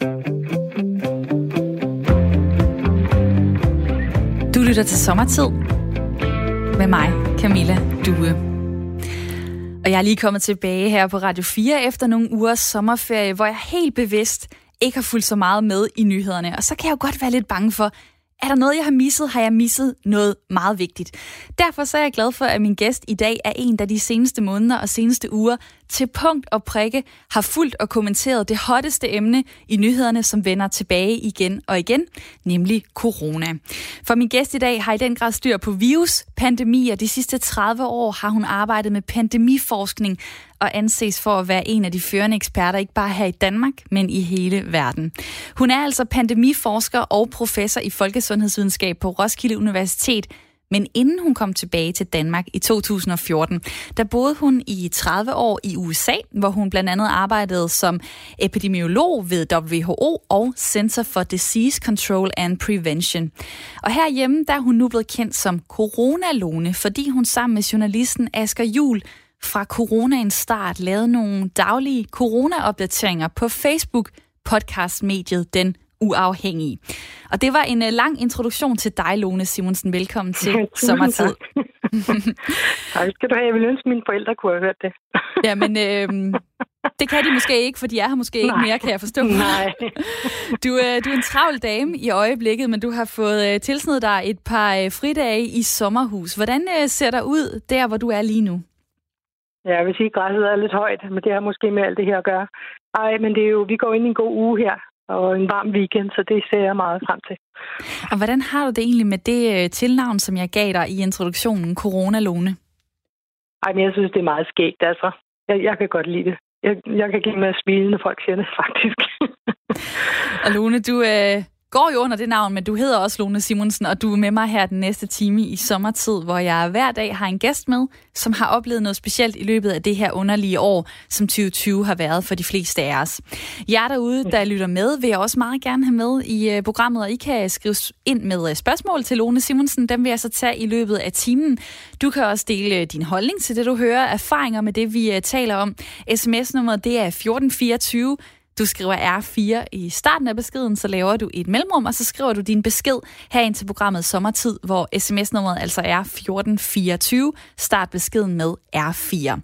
Du lytter til Sommertid med mig, Camilla Due. Og jeg er lige kommet tilbage her på Radio 4 efter nogle ugers sommerferie, hvor jeg helt bevidst ikke har fulgt så meget med i nyhederne. Og så kan jeg jo godt være lidt bange for, er der noget, jeg har misset? Har jeg misset noget meget vigtigt? Derfor så er jeg glad for, at min gæst i dag er en, der de seneste måneder og seneste uger til punkt og prikke har fulgt og kommenteret det hotteste emne i nyhederne, som vender tilbage igen og igen, nemlig corona. For min gæst i dag har i den grad styr på virus, pandemier. De sidste 30 år har hun arbejdet med pandemiforskning og anses for at være en af de førende eksperter, ikke bare her i Danmark, men i hele verden. Hun er altså pandemiforsker og professor i folkesundhedsvidenskab på Roskilde Universitet, men inden hun kom tilbage til Danmark i 2014, der boede hun i 30 år i USA, hvor hun blandt andet arbejdede som epidemiolog ved WHO og Center for Disease Control and Prevention. Og herhjemme der er hun nu blevet kendt som Coronalone, fordi hun sammen med journalisten Asger Jul fra coronaens start lavede nogle daglige corona-opdateringer på Facebook podcastmediet Den Uafhængige. Og det var en uh, lang introduktion til dig, Lone Simonsen. Velkommen til Sommertid. tak skal du have. Jeg vil ønske, at mine forældre kunne have hørt det. ja, men øh, det kan de måske ikke, for de er her måske ikke Nej. mere, kan jeg forstå. Nej. Du, øh, du er en travl dame i øjeblikket, men du har fået øh, tilsnedet dig et par øh, fridage i sommerhus. Hvordan øh, ser der ud der, hvor du er lige nu? Ja, jeg vil sige, at græsset er lidt højt, men det har måske med alt det her at gøre. Ej, men det er jo, vi går ind i en god uge her, og en varm weekend, så det ser jeg meget frem til. Og hvordan har du det egentlig med det øh, tilnavn, som jeg gav dig i introduktionen, Corona-Lone? Ej, men jeg synes, det er meget skægt, altså. Jeg, jeg kan godt lide det. Jeg, jeg kan give mig at smile, når folk siger det, faktisk. og Lone, du, øh, går jo under det navn, men du hedder også Lone Simonsen, og du er med mig her den næste time i sommertid, hvor jeg hver dag har en gæst med, som har oplevet noget specielt i løbet af det her underlige år, som 2020 har været for de fleste af os. Jer derude, der lytter med, vil jeg også meget gerne have med i øh, programmet, og I kan skrive ind med øh, spørgsmål til Lone Simonsen. Dem vil jeg så tage i løbet af timen. Du kan også dele øh, din holdning til det, du hører, erfaringer med det, vi taler om. SMS-nummeret, det er 1424 du skriver R4 i starten af beskeden, så laver du et mellemrum, og så skriver du din besked herind til programmet Sommertid, hvor sms-nummeret altså er 1424. Start beskeden med R4.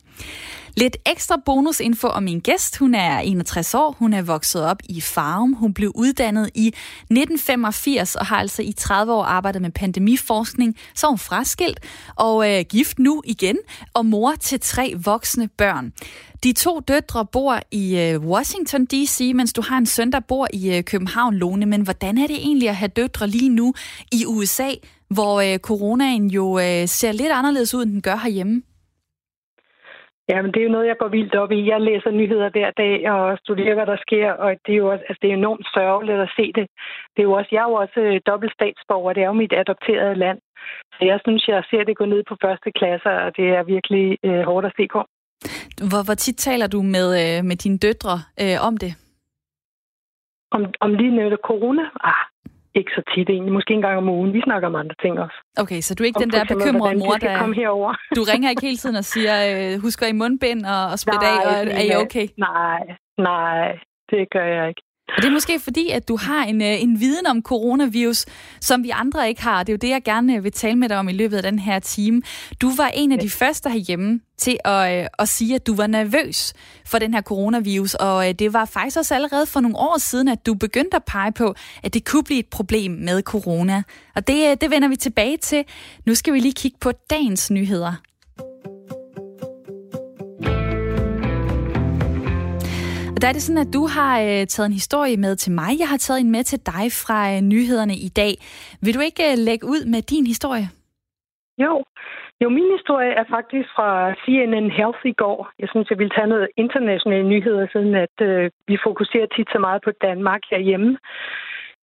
Lidt ekstra bonusinfo om min gæst. Hun er 61 år. Hun er vokset op i Farum. Hun blev uddannet i 1985 og har altså i 30 år arbejdet med pandemiforskning. Så er hun fraskilt og øh, gift nu igen og mor til tre voksne børn. De to døtre bor i øh, Washington D.C., mens du har en søn, der bor i øh, København, Lone. Men hvordan er det egentlig at have døtre lige nu i USA, hvor øh, coronaen jo øh, ser lidt anderledes ud, end den gør herhjemme? Ja, men det er jo noget, jeg går vildt op i. Jeg læser nyheder hver dag og studerer, hvad der sker, og det er jo også, altså, det er enormt sørgeligt at se det. Det er jo også, jeg er jo også øh, dobbelt statsborger, det er jo mit adopterede land. Så jeg synes, jeg ser det gå ned på første klasse, og det er virkelig øh, hårdt at se på. Hvor, hvor tit taler du med, øh, med dine døtre øh, om det? Om, om lige netop corona? Ah, ikke så tit egentlig. Måske en gang om ugen. Vi snakker om andre ting også. Okay, så du er ikke om den der bekymrede mor, der... komme herover. du ringer ikke hele tiden og siger, øh, husker I mundbind og, og spritte af, og er I okay? Nej, nej, det gør jeg ikke. Og det er måske fordi, at du har en, øh, en viden om coronavirus, som vi andre ikke har. Det er jo det, jeg gerne vil tale med dig om i løbet af den her time. Du var en af de første herhjemme til at, øh, at sige, at du var nervøs for den her coronavirus, og øh, det var faktisk også allerede for nogle år siden, at du begyndte at pege på, at det kunne blive et problem med corona. Og det, det vender vi tilbage til. Nu skal vi lige kigge på dagens nyheder. Der er det sådan, at du har øh, taget en historie med til mig. Jeg har taget en med til dig fra øh, nyhederne i dag. Vil du ikke øh, lægge ud med din historie? Jo. Jo, min historie er faktisk fra CNN Health i går. Jeg synes, jeg vil tage noget internationale nyheder, siden at øh, vi fokuserer tit så meget på Danmark herhjemme.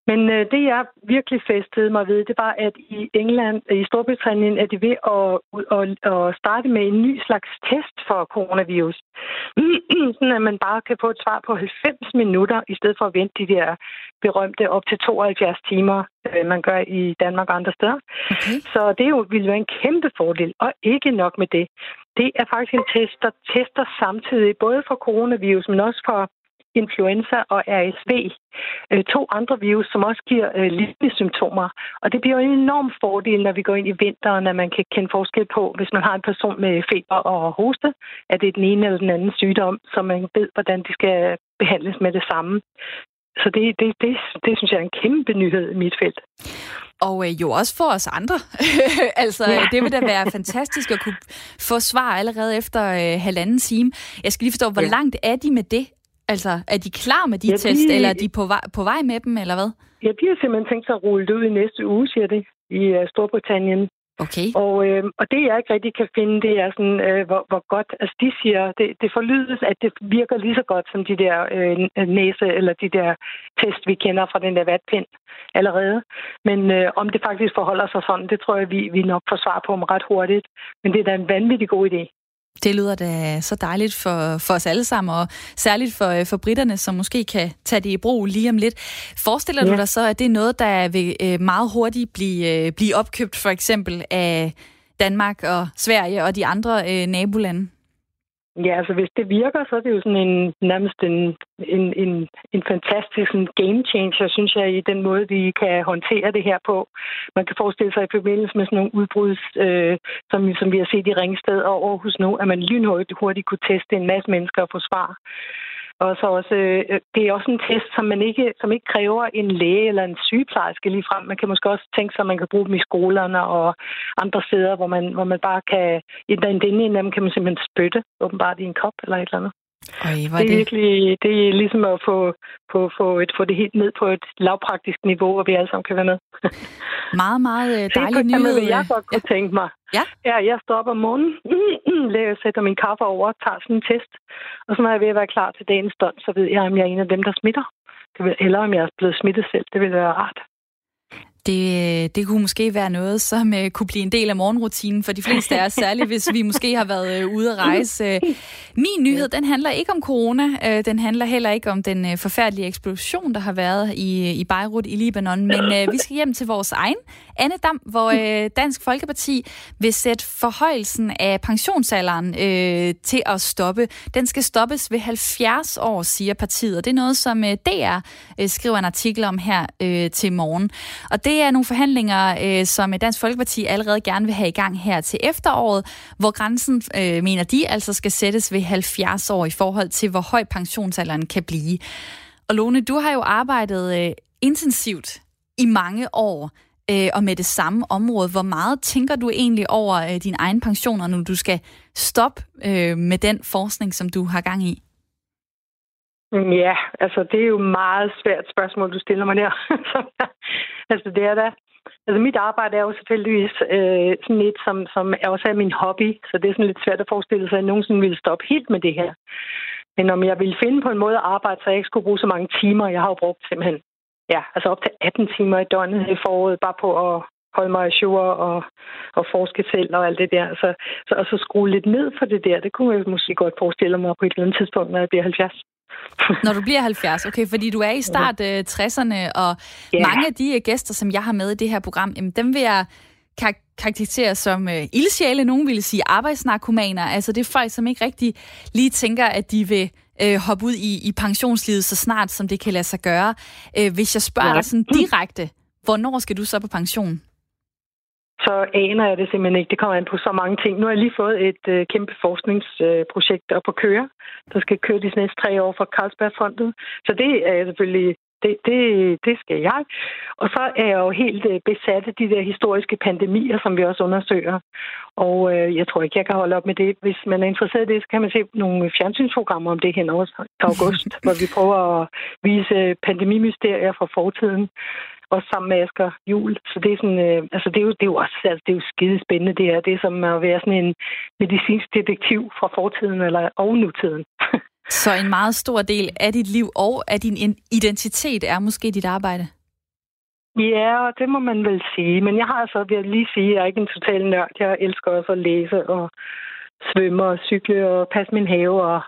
Men øh, det, jeg virkelig festede mig ved, det var, at i England, i Storbritannien, er de ved at, at, at starte med en ny slags test for coronavirus. Sådan at man bare kan få et svar på 90 minutter, i stedet for at vente de der berømte op til 72 timer, øh, man gør i Danmark og andre steder. Okay. Så det jo, vil være en kæmpe fordel, og ikke nok med det. Det er faktisk en test, der tester samtidig både for coronavirus, men også for influenza og RSV. Øh, to andre virus, som også giver øh, lignende symptomer. Og det bliver jo en enorm fordel, når vi går ind i vinteren, at man kan kende forskel på, hvis man har en person med feber og hoste, at det er den ene eller den anden sygdom, så man ved, hvordan de skal behandles med det samme. Så det, det, det, det synes jeg er en kæmpe nyhed i mit felt. Og øh, jo også for os andre. altså, ja. det vil da være fantastisk at kunne få svar allerede efter øh, halvanden time. Jeg skal lige forstå, hvor ja. langt er de med det? Altså, er de klar med de ja, test, de... eller er de på vej, på vej med dem, eller hvad? Ja, de har simpelthen tænkt sig at rulle det ud i næste uge, siger det, i uh, Storbritannien. Okay. Og, øh, og det, jeg ikke rigtig kan finde, det er sådan, øh, hvor, hvor godt, altså de siger, det, det forlydes, at det virker lige så godt som de der øh, næse, eller de der test, vi kender fra den der vatpind allerede. Men øh, om det faktisk forholder sig sådan, det tror jeg, vi, vi nok får svar på om ret hurtigt. Men det er da en vanvittig god idé. Det lyder da så dejligt for, for os alle sammen, og særligt for, for britterne, som måske kan tage det i brug lige om lidt. Forestiller ja. du dig så, at det er noget, der vil øh, meget hurtigt blive, øh, blive opkøbt for eksempel af Danmark og Sverige og de andre øh, nabolande? Ja, altså hvis det virker, så er det jo sådan en nærmest en, en, en, en fantastisk sådan game changer, synes jeg, i den måde, vi kan håndtere det her på. Man kan forestille sig i forbindelse med sådan nogle udbrud, øh, som, som vi har set i Ringsted og Aarhus nu, at man lynhurtigt hurtigt kunne teste en masse mennesker og få svar. Og så også, øh, det er også en test, som, man ikke, som ikke kræver en læge eller en sygeplejerske lige frem. Man kan måske også tænke sig, at man kan bruge dem i skolerne og andre steder, hvor man, hvor man bare kan... I den ene af dem kan man simpelthen spytte, åbenbart i en kop eller et eller andet. Ej, det, er det... virkelig, det er ligesom at få, få, få, et, få det helt ned på et lavpraktisk niveau, hvor vi alle sammen kan være med. meget, meget øh, dejlig nyhed. Det jeg godt kunne ja. tænke mig. Ja. ja, jeg står op om morgenen, Hmm, sætter min kaffe over og tager sådan en test. Og så når jeg er ved at være klar til dagens stund, så ved jeg, om jeg er en af dem, der smitter. Det Eller om jeg er blevet smittet selv. Det vil være rart. Det, det kunne måske være noget, som uh, kunne blive en del af morgenrutinen for de fleste af os, særligt hvis vi måske har været uh, ude at rejse. Uh, min nyhed, den handler ikke om corona. Uh, den handler heller ikke om den uh, forfærdelige eksplosion, der har været i, i Beirut i Libanon. Men uh, vi skal hjem til vores egen Anne Dam, hvor uh, Dansk Folkeparti vil sætte forhøjelsen af pensionsalderen uh, til at stoppe. Den skal stoppes ved 70 år, siger partiet. Det er noget, som uh, DR uh, skriver en artikel om her uh, til morgen. Og det det er nogle forhandlinger, øh, som øh, Dansk Folkeparti allerede gerne vil have i gang her til efteråret, hvor grænsen, øh, mener de, altså skal sættes ved 70 år i forhold til, hvor høj pensionsalderen kan blive. Og Lone, du har jo arbejdet øh, intensivt i mange år, øh, og med det samme område. Hvor meget tænker du egentlig over øh, din egen pensioner, når du skal stoppe øh, med den forskning, som du har gang i? Mm, ja, altså det er jo et meget svært spørgsmål, du stiller mig der. altså det er da... Altså mit arbejde er jo selvfølgelig øh, sådan lidt, som, som er også er min hobby, så det er sådan lidt svært at forestille sig, at jeg nogensinde ville stoppe helt med det her. Men om jeg ville finde på en måde at arbejde, så jeg ikke skulle bruge så mange timer, jeg har jo brugt simpelthen, ja, altså op til 18 timer i døgnet i foråret, bare på at holde mig i og, og forske selv og alt det der. Så, så, og så skrue lidt ned for det der, det kunne jeg måske godt forestille mig på et eller andet tidspunkt, når jeg bliver 70. Når du bliver 70, okay, fordi du er i start uh, 60'erne, og yeah. mange af de uh, gæster, som jeg har med i det her program, jamen, dem vil jeg kar- karakterisere som uh, ildsjæle. Nogen ville sige arbejdsnarkomaner. Altså det er folk, som ikke rigtig lige tænker, at de vil uh, hoppe ud i, i pensionslivet så snart, som det kan lade sig gøre. Uh, hvis jeg spørger ja. dig sådan direkte, hvornår skal du så på pension? Så aner jeg det simpelthen ikke. Det kommer an på så mange ting. Nu har jeg lige fået et øh, kæmpe forskningsprojekt op at køre, der skal køre de næste tre år for Carlsbergfondet. Så det er jeg selvfølgelig det, det, det skal jeg. Og så er jeg jo helt øh, besat af de der historiske pandemier, som vi også undersøger. Og øh, jeg tror ikke, jeg kan holde op med det. Hvis man er interesseret i det, så kan man se nogle fjernsynsprogrammer om det hen over august, hvor vi prøver at vise pandemimysterier fra fortiden også sammen med Asger Jul. Så det er, sådan, øh, altså det er, jo, det er jo også altså det er jo skide spændende, det er. Det er som at være sådan en medicinsk detektiv fra fortiden eller og nutiden. Så en meget stor del af dit liv og af din identitet er måske dit arbejde? Ja, det må man vel sige. Men jeg har altså, vil jeg lige sige, at jeg er ikke en total nørd. Jeg elsker også at læse og svømme og cykle og passe min have og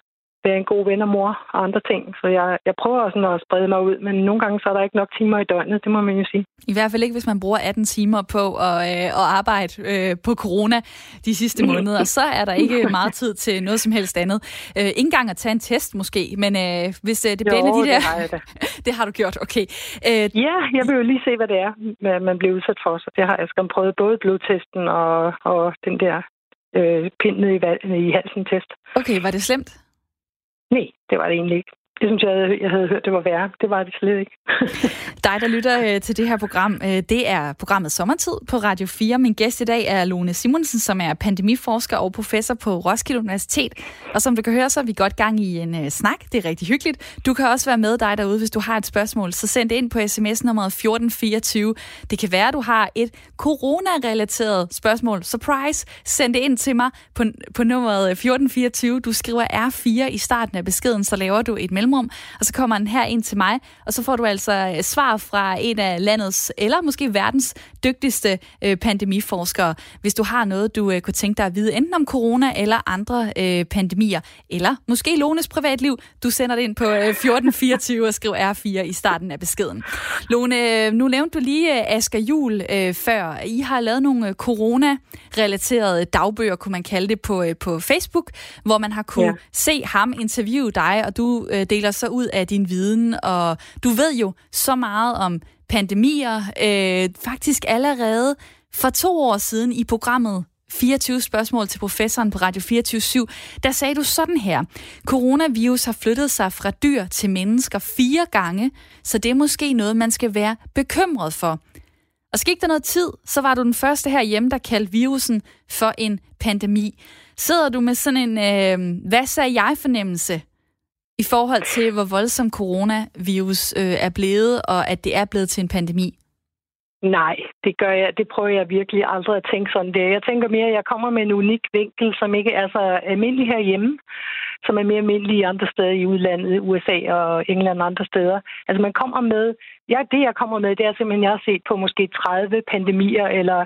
være en god ven og mor og andre ting. Så jeg, jeg prøver sådan at sprede mig ud, men nogle gange så er der ikke nok timer i døgnet, det må man jo sige. I hvert fald ikke, hvis man bruger 18 timer på at, øh, at arbejde øh, på corona de sidste måneder. Så er der ikke meget tid til noget som helst andet. Øh, ikke engang at tage en test måske, men øh, hvis øh, det bliver de der... det har jeg da. det har du gjort, okay. Øh, Ja, jeg vil jo lige se, hvad det er, man bliver udsat for. Så det har jeg skam prøvet både blodtesten og, og den der øh, pind ned i, i halsen test. okay, var det slemt? Nej, det var det egentlig ikke. Det synes jeg, jeg havde hørt, det var værre. Det var det slet ikke. Dig, der lytter øh, til det her program, øh, det er programmet Sommertid på Radio 4. Min gæst i dag er Lone Simonsen, som er pandemiforsker og professor på Roskilde Universitet. Og som du kan høre, så er vi godt gang i en øh, snak. Det er rigtig hyggeligt. Du kan også være med dig derude, hvis du har et spørgsmål. Så send det ind på sms nummeret 1424. Det kan være, at du har et corona-relateret spørgsmål. Surprise! Send det ind til mig på, på nummeret øh, 1424. Du skriver R4 i starten af beskeden, så laver du et mellemrum, og så kommer den her ind til mig, og så får du altså øh, svar fra en af landets, eller måske verdens dygtigste øh, pandemiforskere, hvis du har noget, du øh, kunne tænke dig at vide, enten om corona eller andre øh, pandemier, eller måske Lones privatliv. Du sender det ind på øh, 1424 og skriv R4 i starten af beskeden. Lone, øh, nu nævnte du lige øh, Asger Jul øh, før. I har lavet nogle corona-relaterede dagbøger, kunne man kalde det, på, øh, på Facebook, hvor man har kunne Ja. se ham interviewe dig, og du øh, deler så ud af din viden, og du ved jo så meget om pandemier. Øh, faktisk allerede for to år siden i programmet 24 spørgsmål til professoren på Radio 24 der sagde du sådan her. Coronavirus har flyttet sig fra dyr til mennesker fire gange, så det er måske noget, man skal være bekymret for. Og skik der noget tid, så var du den første herhjemme, der kaldte virusen for en pandemi. Sidder du med sådan en, øh, hvad sagde jeg fornemmelse i forhold til, hvor voldsom coronavirus øh, er blevet, og at det er blevet til en pandemi? Nej, det gør jeg. Det prøver jeg virkelig aldrig at tænke sådan der. Jeg tænker mere, at jeg kommer med en unik vinkel, som ikke er så almindelig herhjemme, som er mere almindelig andre steder i udlandet, USA og England og andre steder. Altså man kommer med, ja, det jeg kommer med, det er simpelthen, jeg har set på måske 30 pandemier eller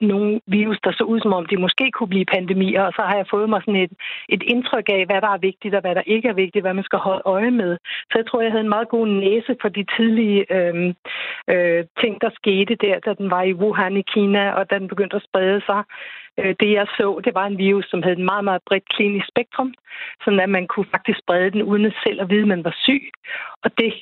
nogle virus, der så ud som om de måske kunne blive pandemier, og så har jeg fået mig sådan et, et indtryk af, hvad der er vigtigt og hvad der ikke er vigtigt, hvad man skal holde øje med. Så jeg tror, jeg havde en meget god næse for de tidlige øh, øh, ting, der skete der, da den var i Wuhan i Kina, og da den begyndte at sprede sig. Øh, det jeg så, det var en virus, som havde et meget, meget bredt klinisk spektrum, sådan at man kunne faktisk sprede den uden selv at vide, at man var syg. Og, det,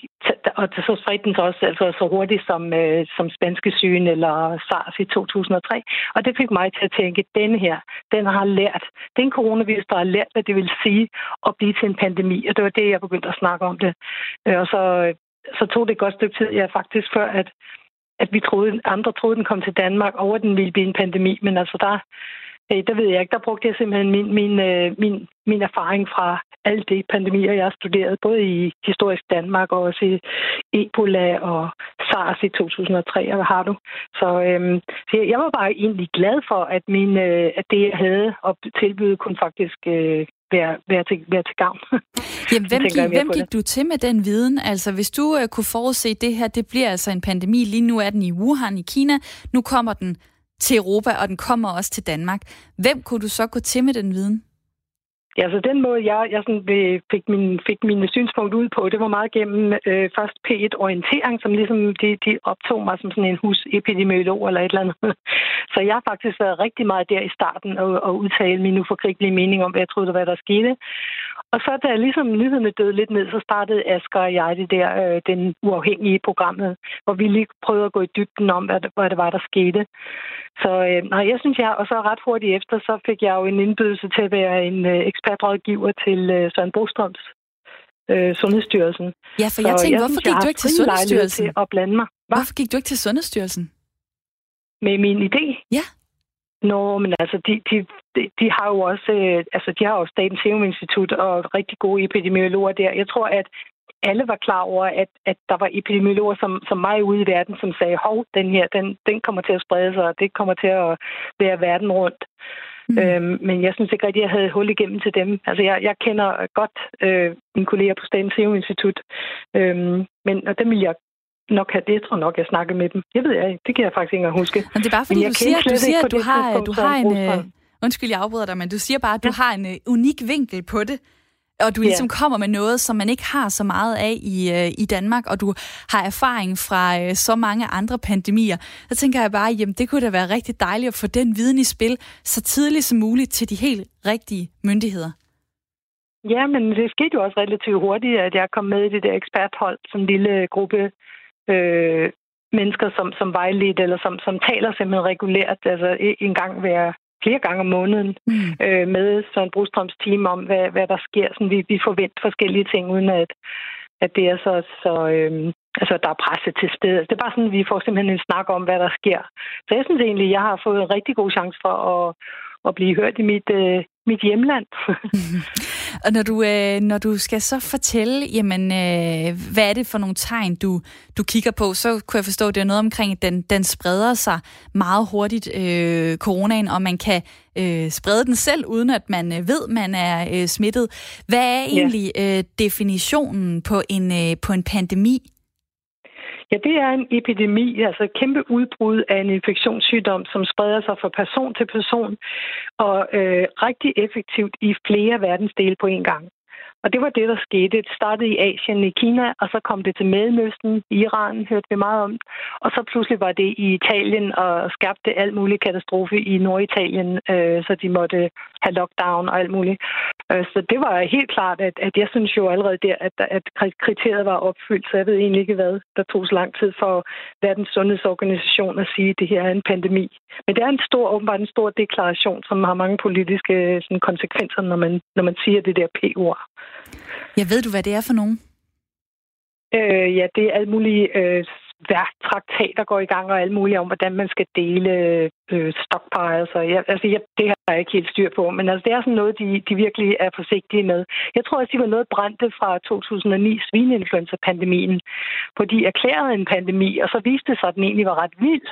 og så spredte den sig også altså, så hurtigt som, øh, som spanske sygen eller SARS i 2003. Og det fik mig til at tænke, at denne her, den har lært, den coronavirus, der har lært, hvad det vil sige at blive til en pandemi. Og det var det, jeg begyndte at snakke om det. Øh, og så, øh, så tog det et godt stykke tid, ja, faktisk før, at at vi troede, andre troede, den kom til Danmark, og at den ville blive en pandemi. Men altså, der, øh, der ved jeg ikke, der brugte jeg simpelthen min, min, øh, min, min erfaring fra alle de pandemier, jeg har studeret, både i historisk Danmark og også i Ebola og SARS i 2003, og hvad har du? Så, øhm, så jeg, jeg var bare egentlig glad for, at, min, øh, at det, jeg havde at tilbyde, kunne faktisk øh, være, være, til, være til gavn. Jamen, hvem, gik, hvem gik du til med den viden? Altså, hvis du uh, kunne forudse det her, det bliver altså en pandemi. Lige nu er den i Wuhan i Kina. Nu kommer den til Europa, og den kommer også til Danmark. Hvem kunne du så gå til med den viden? Ja, så den måde, jeg, jeg sådan, fik, min, fik mine synspunkter ud på, det var meget gennem øh, først P1-orientering, som ligesom de, de optog mig som sådan en husepidemiolog eller et eller andet. Så jeg har faktisk været rigtig meget der i starten og, og udtale min uforgribelige mening om, hvad jeg troede, hvad der skete. Og så da ligesom nyhederne døde lidt ned, så startede Asger og jeg det der, øh, den uafhængige programmet, hvor vi lige prøvede at gå i dybden om, hvad hvad det var, der skete. Så øh, nej, jeg synes, jeg, og så ret hurtigt efter, så fik jeg jo en indbydelse til at være en øh, ekspertrådgiver til øh, Søren Brostrøms øh, Sundhedsstyrelsen. Ja, for jeg Så tænkte, hvorfor synes, jeg gik du ikke til Sundhedsstyrelsen? Til at blande mig. Hva? Hvorfor gik du ikke til Sundhedsstyrelsen? Med min idé? Ja. Nå, men altså, de, de, de, de har jo også, øh, altså, de har jo Statens Serum Institut og rigtig gode epidemiologer der. Jeg tror, at alle var klar over, at, at der var epidemiologer som, som mig ude i verden, som sagde, hov, den her, den, den kommer til at sprede sig, og det kommer til at være verden rundt. Mm. Øhm, men jeg synes ikke rigtig, at jeg havde hul igennem til dem. Altså, jeg, jeg kender godt øh, mine kolleger på Statens Serum Institut, øhm, men og dem vil jeg nok have det. Jeg tror nok, jeg snakkede med dem. Jeg ved ikke, det kan jeg faktisk ikke huske. Men det er bare fordi, Men jeg du siger, du siger at du har, du har en... Øh, undskyld, jeg afbryder dig, men du siger bare, at du ja. har en uh, unik vinkel på det. og du ligesom yeah. kommer med noget, som man ikke har så meget af i, øh, i Danmark, og du har erfaring fra øh, så mange andre pandemier, så tænker jeg bare, jamen det kunne da være rigtig dejligt at få den viden i spil så tidligt som muligt til de helt rigtige myndigheder. Ja, men det skete jo også relativt hurtigt, at jeg kom med i det der eksperthold, som en lille gruppe øh, mennesker, som, som vejledt, eller som, som taler simpelthen regulært, altså en gang hver flere gange om måneden mm. øh, med Søren Brostrøms team om, hvad, hvad der sker. Sådan, vi, vi forventer forskellige ting, uden at, at det er så, så øh, altså, der er presse til stede. Det er bare sådan, vi får simpelthen en snak om, hvad der sker. Så jeg synes egentlig, jeg har fået en rigtig god chance for at, at blive hørt i mit, øh, mit hjemland. Og når du, øh, når du skal så fortælle, jamen, øh, hvad er det for nogle tegn, du, du kigger på, så kunne jeg forstå, at det er noget omkring, at den, den spreder sig meget hurtigt, øh, coronaen, og man kan øh, sprede den selv, uden at man øh, ved, man er øh, smittet. Hvad er egentlig øh, definitionen på en, øh, på en pandemi? Ja, det er en epidemi, altså et kæmpe udbrud af en infektionssygdom, som spreder sig fra person til person og øh, rigtig effektivt i flere verdensdele på en gang. Og det var det, der skete. Det startede i Asien, i Kina, og så kom det til Mellemøsten, Iran hørte vi meget om. Og så pludselig var det i Italien og skabte alt muligt katastrofe i Norditalien, øh, så de måtte have lockdown og alt muligt. Øh, så det var helt klart, at, at jeg synes jo allerede der, at, at kriteriet var opfyldt, så jeg ved egentlig ikke, hvad der tog så lang tid for Verdens Sundhedsorganisation at sige, at det her er en pandemi. Men det er en stor, åbenbart en stor deklaration, som har mange politiske sådan, konsekvenser, når man, når man siger det der P-ord. Jeg ved du, hvad det er for nogen? Øh, ja, det er alle mulige øh, traktater går i gang, og alt muligt om, hvordan man skal dele øh, stockpiles. Og jeg, altså, jeg, det har jeg ikke helt styr på, men altså, det er sådan noget, de, de virkelig er forsigtige med. Jeg tror, også, de var noget brændte fra 2009 svineinfluenza-pandemien, hvor de erklærede en pandemi, og så viste det sig, at den egentlig var ret vild.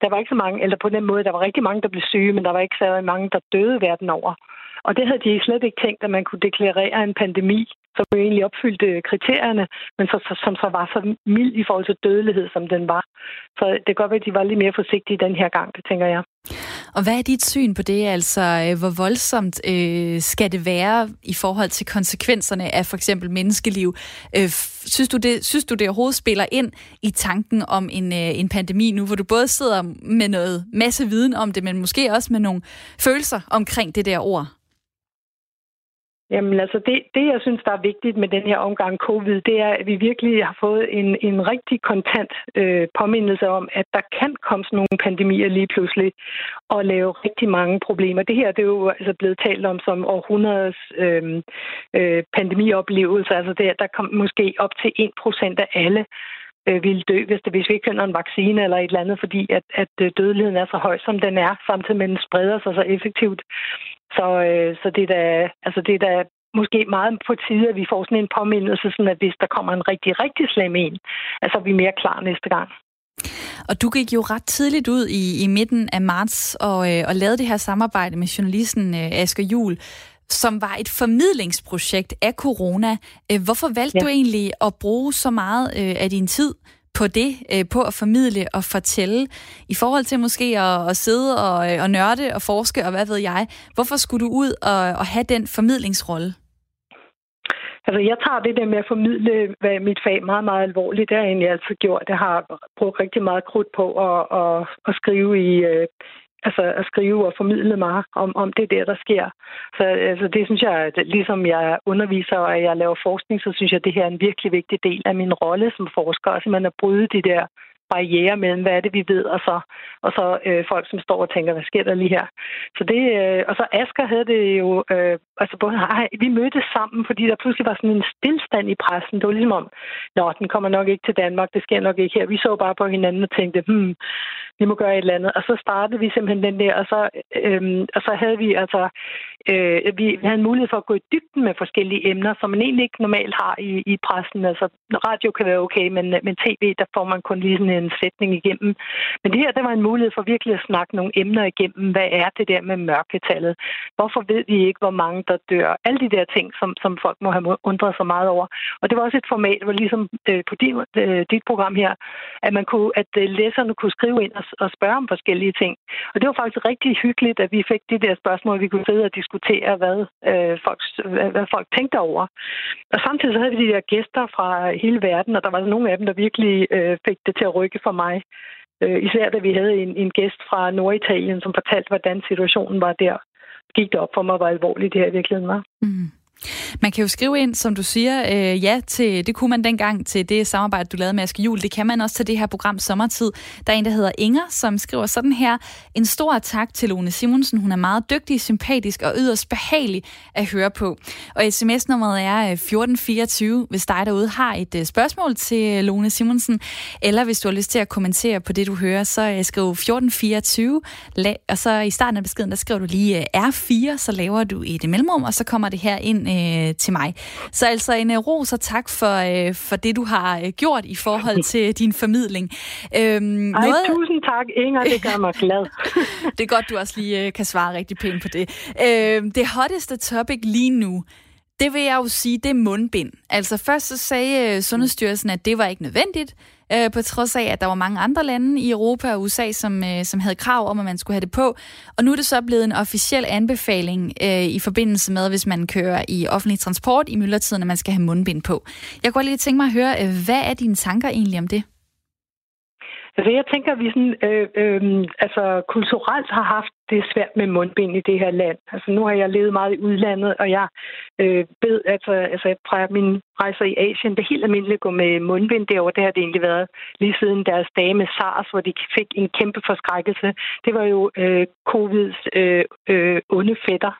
Der var ikke så mange, eller på den måde, der var rigtig mange, der blev syge, men der var ikke så mange, der døde verden over. Og det havde de slet ikke tænkt, at man kunne deklarere en pandemi, som jo egentlig opfyldte kriterierne, men så, som så var så mild i forhold til dødelighed, som den var. Så det kan godt være, at de var lidt mere forsigtige den her gang, det tænker jeg. Og hvad er dit syn på det? Altså, øh, hvor voldsomt øh, skal det være i forhold til konsekvenserne af for eksempel menneskeliv? Øh, synes, du det, synes du, det overhovedet spiller ind i tanken om en, øh, en pandemi nu, hvor du både sidder med noget masse viden om det, men måske også med nogle følelser omkring det der ord? Jamen altså, det, det jeg synes, der er vigtigt med den her omgang covid, det er, at vi virkelig har fået en, en rigtig kontant øh, påmindelse om, at der kan komme sådan nogle pandemier lige pludselig og lave rigtig mange problemer. Det her det er jo altså blevet talt om som århundredes øh, øh, pandemioplevelse. Altså det, der kom måske op til 1% af alle øh, ville dø, hvis, det, hvis vi ikke finder en vaccine eller et eller andet, fordi at, at øh, dødeligheden er så høj, som den er, samtidig med at den spreder sig så effektivt. Så, øh, så det, er da, altså det er da måske meget på tide, at vi får sådan en påmindelse, sådan at hvis der kommer en rigtig, rigtig slem en, altså vi er mere klar næste gang. Og du gik jo ret tidligt ud i, i midten af marts og, øh, og lavede det her samarbejde med journalisten øh, Asger Jul, som var et formidlingsprojekt af corona. Øh, hvorfor valgte ja. du egentlig at bruge så meget øh, af din tid på det, øh, på at formidle og fortælle, i forhold til måske at, at sidde og, øh, og nørde og forske og hvad ved jeg. Hvorfor skulle du ud og, og have den formidlingsrolle? Altså, jeg tager det der med at formidle hvad mit fag meget, meget alvorligt. Det har jeg egentlig altid gjort. Jeg har brugt rigtig meget krudt på at, at, at skrive i, øh, altså at skrive og formidle mig om, om det der, der sker. Så altså, det synes jeg, at ligesom jeg underviser og jeg laver forskning, så synes jeg, at det her er en virkelig vigtig del af min rolle som forsker, at man at bryde de der barriere mellem, hvad er det, vi ved, og så, og så øh, folk, som står og tænker, hvad sker der lige her? Så det, øh, og så Asger havde det jo, øh, altså både, ej, vi mødtes sammen, fordi der pludselig var sådan en stillstand i pressen. Det var ligesom om, nå, den kommer nok ikke til Danmark, det sker nok ikke her. Vi så bare på hinanden og tænkte, hmm, vi må gøre et eller andet. Og så startede vi simpelthen den der, og så, øhm, og så havde vi altså, øh, vi havde en mulighed for at gå i dybden med forskellige emner, som man egentlig ikke normalt har i, i pressen. Altså, radio kan være okay, men, men tv, der får man kun lige sådan en sætning igennem. Men det her, der var en mulighed for virkelig at snakke nogle emner igennem. Hvad er det der med mørketallet? Hvorfor ved vi ikke, hvor mange der dør? Alle de der ting, som, som folk må have undret sig meget over. Og det var også et format, hvor ligesom øh, på dit, øh, dit program her, at man kunne, at øh, læserne kunne skrive ind og, og spørge om forskellige ting. Og det var faktisk rigtig hyggeligt, at vi fik de der spørgsmål, vi kunne sidde og diskutere, hvad, øh, folk, hvad, hvad folk tænkte over. Og samtidig så havde vi de der gæster fra hele verden, og der var nogle af dem, der virkelig øh, fik det til at rykke for mig. Øh, især da vi havde en, en gæst fra Norditalien, som fortalte, hvordan situationen var der. Gik det op for mig, hvor alvorligt det her i virkeligheden var. Mm. Man kan jo skrive ind, som du siger, øh, ja til, det kunne man dengang til det samarbejde, du lavede med Aske Jul. Det kan man også til det her program Sommertid. Der er en, der hedder Inger, som skriver sådan her. En stor tak til Lone Simonsen. Hun er meget dygtig, sympatisk og yderst behagelig at høre på. Og sms-nummeret er øh, 1424, hvis dig derude har et øh, spørgsmål til øh, Lone Simonsen, eller hvis du har lyst til at kommentere på det, du hører, så skriv 1424, og så i starten af beskeden, der skriver du lige R4, så laver du et mellemrum, og så kommer det her ind øh, til mig. Så altså en uh, ros og tak for, øh, for det, du har øh, gjort i forhold til din formidling. Øhm, Ej, noget... tusind tak, Inger. Det gør mig glad. det er godt, du også lige øh, kan svare rigtig pænt på det. Øh, det hotteste topic lige nu, det vil jeg jo sige, det er mundbind. Altså først så sagde øh, Sundhedsstyrelsen, at det var ikke nødvendigt øh, på trods af, at der var mange andre lande i Europa og USA, som, øh, som havde krav om, at man skulle have det på. Og nu er det så blevet en officiel anbefaling øh, i forbindelse med, hvis man kører i offentlig transport i myldretiden, at man skal have mundbind på. Jeg kunne lige tænke mig at høre, øh, hvad er dine tanker egentlig om det? Altså, jeg tænker, at vi sådan, øh, øh, altså, kulturelt har haft det svært med mundbind i det her land. Altså, nu har jeg levet meget i udlandet, og jeg øh, ved, altså, altså fra min rejser i Asien, det er helt almindeligt at gå med mundbind derovre. Det har det egentlig været lige siden deres dage med SARS, hvor de fik en kæmpe forskrækkelse. Det var jo øh, covids øh, øh, onde fætter,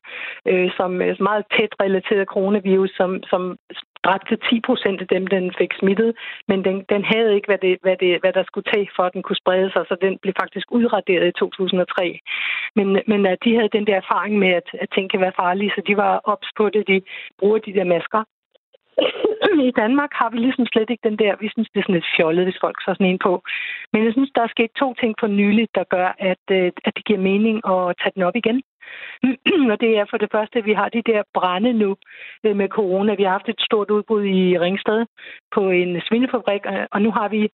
øh, som er meget tæt relateret coronavirus, som, som dræbte 10 procent af dem, den fik smittet, men den, den havde ikke, hvad, det, hvad, det, hvad der skulle til, for at den kunne sprede sig, så den blev faktisk udraderet i 2003. Men, men at de havde den der erfaring med, at, at ting kan være farlige, så de var ops på det, de bruger de der masker. I Danmark har vi ligesom slet ikke den der, vi synes, det er sådan lidt fjollet, hvis folk så sådan en på. Men jeg synes, der er sket to ting for nyligt, der gør, at, øh, at det giver mening at tage den op igen. og det er for det første, at vi har de der brænde nu øh, med corona. Vi har haft et stort udbrud i Ringsted på en svinefabrik, øh, og nu har vi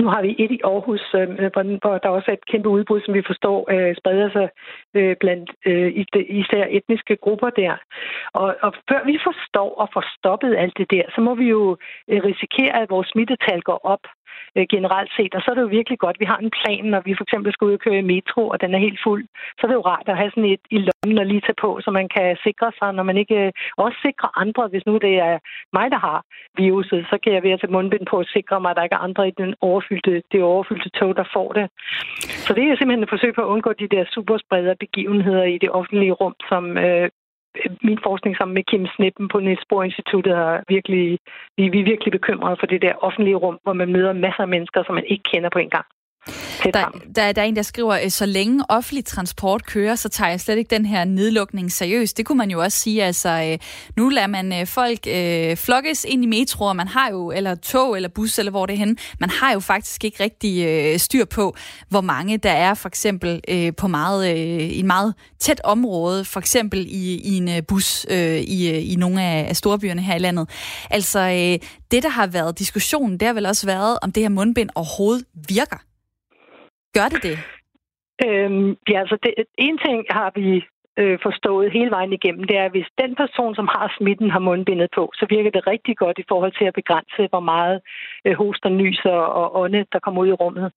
nu har vi et i Aarhus, øh, hvor der også er et kæmpe udbrud, som vi forstår spreder sig blandt især etniske grupper der. Og, og før vi forstår og får stoppet alt det der, så må vi jo risikere, at vores smittetal går op øh, generelt set. Og så er det jo virkelig godt, at vi har en plan, når vi for eksempel skal ud og køre i metro, og den er helt fuld. Så er det jo rart at have sådan et i lommen og lige tage på, så man kan sikre sig, når man ikke... Øh, også sikre andre, hvis nu det er mig, der har viruset, så kan jeg ved at tage mundbind på og sikre mig, at der ikke er andre i den overfyldte, det overfyldte tog, der får det. Så det er simpelthen et forsøg på at undgå de der superspreder begivenheder i det offentlige rum, som øh, min forskning sammen med Kim Snippen på Niels Bohr Instituttet er virkelig, vi, vi er virkelig bekymrede for det der offentlige rum, hvor man møder masser af mennesker, som man ikke kender på en gang. Der, der, der er en, der skriver, øh, så længe offentlig transport kører, så tager jeg slet ikke den her nedlukning seriøst. Det kunne man jo også sige, altså øh, nu lader man øh, folk øh, flokkes ind i metroer, man har jo, eller tog eller bus, eller hvor det er henne. Man har jo faktisk ikke rigtig øh, styr på, hvor mange der er for eksempel øh, på meget, øh, en meget tæt område, for eksempel i, i en bus øh, i, i nogle af, af storbyerne her i landet. Altså øh, det, der har været diskussionen, det har vel også været, om det her mundbind overhovedet virker. Gør det det? Øhm, ja, altså det, en ting har vi øh, forstået hele vejen igennem, det er, at hvis den person, som har smitten, har mundbindet på, så virker det rigtig godt i forhold til at begrænse, hvor meget øh, hoster, nyser og ånde, der kommer ud i rummet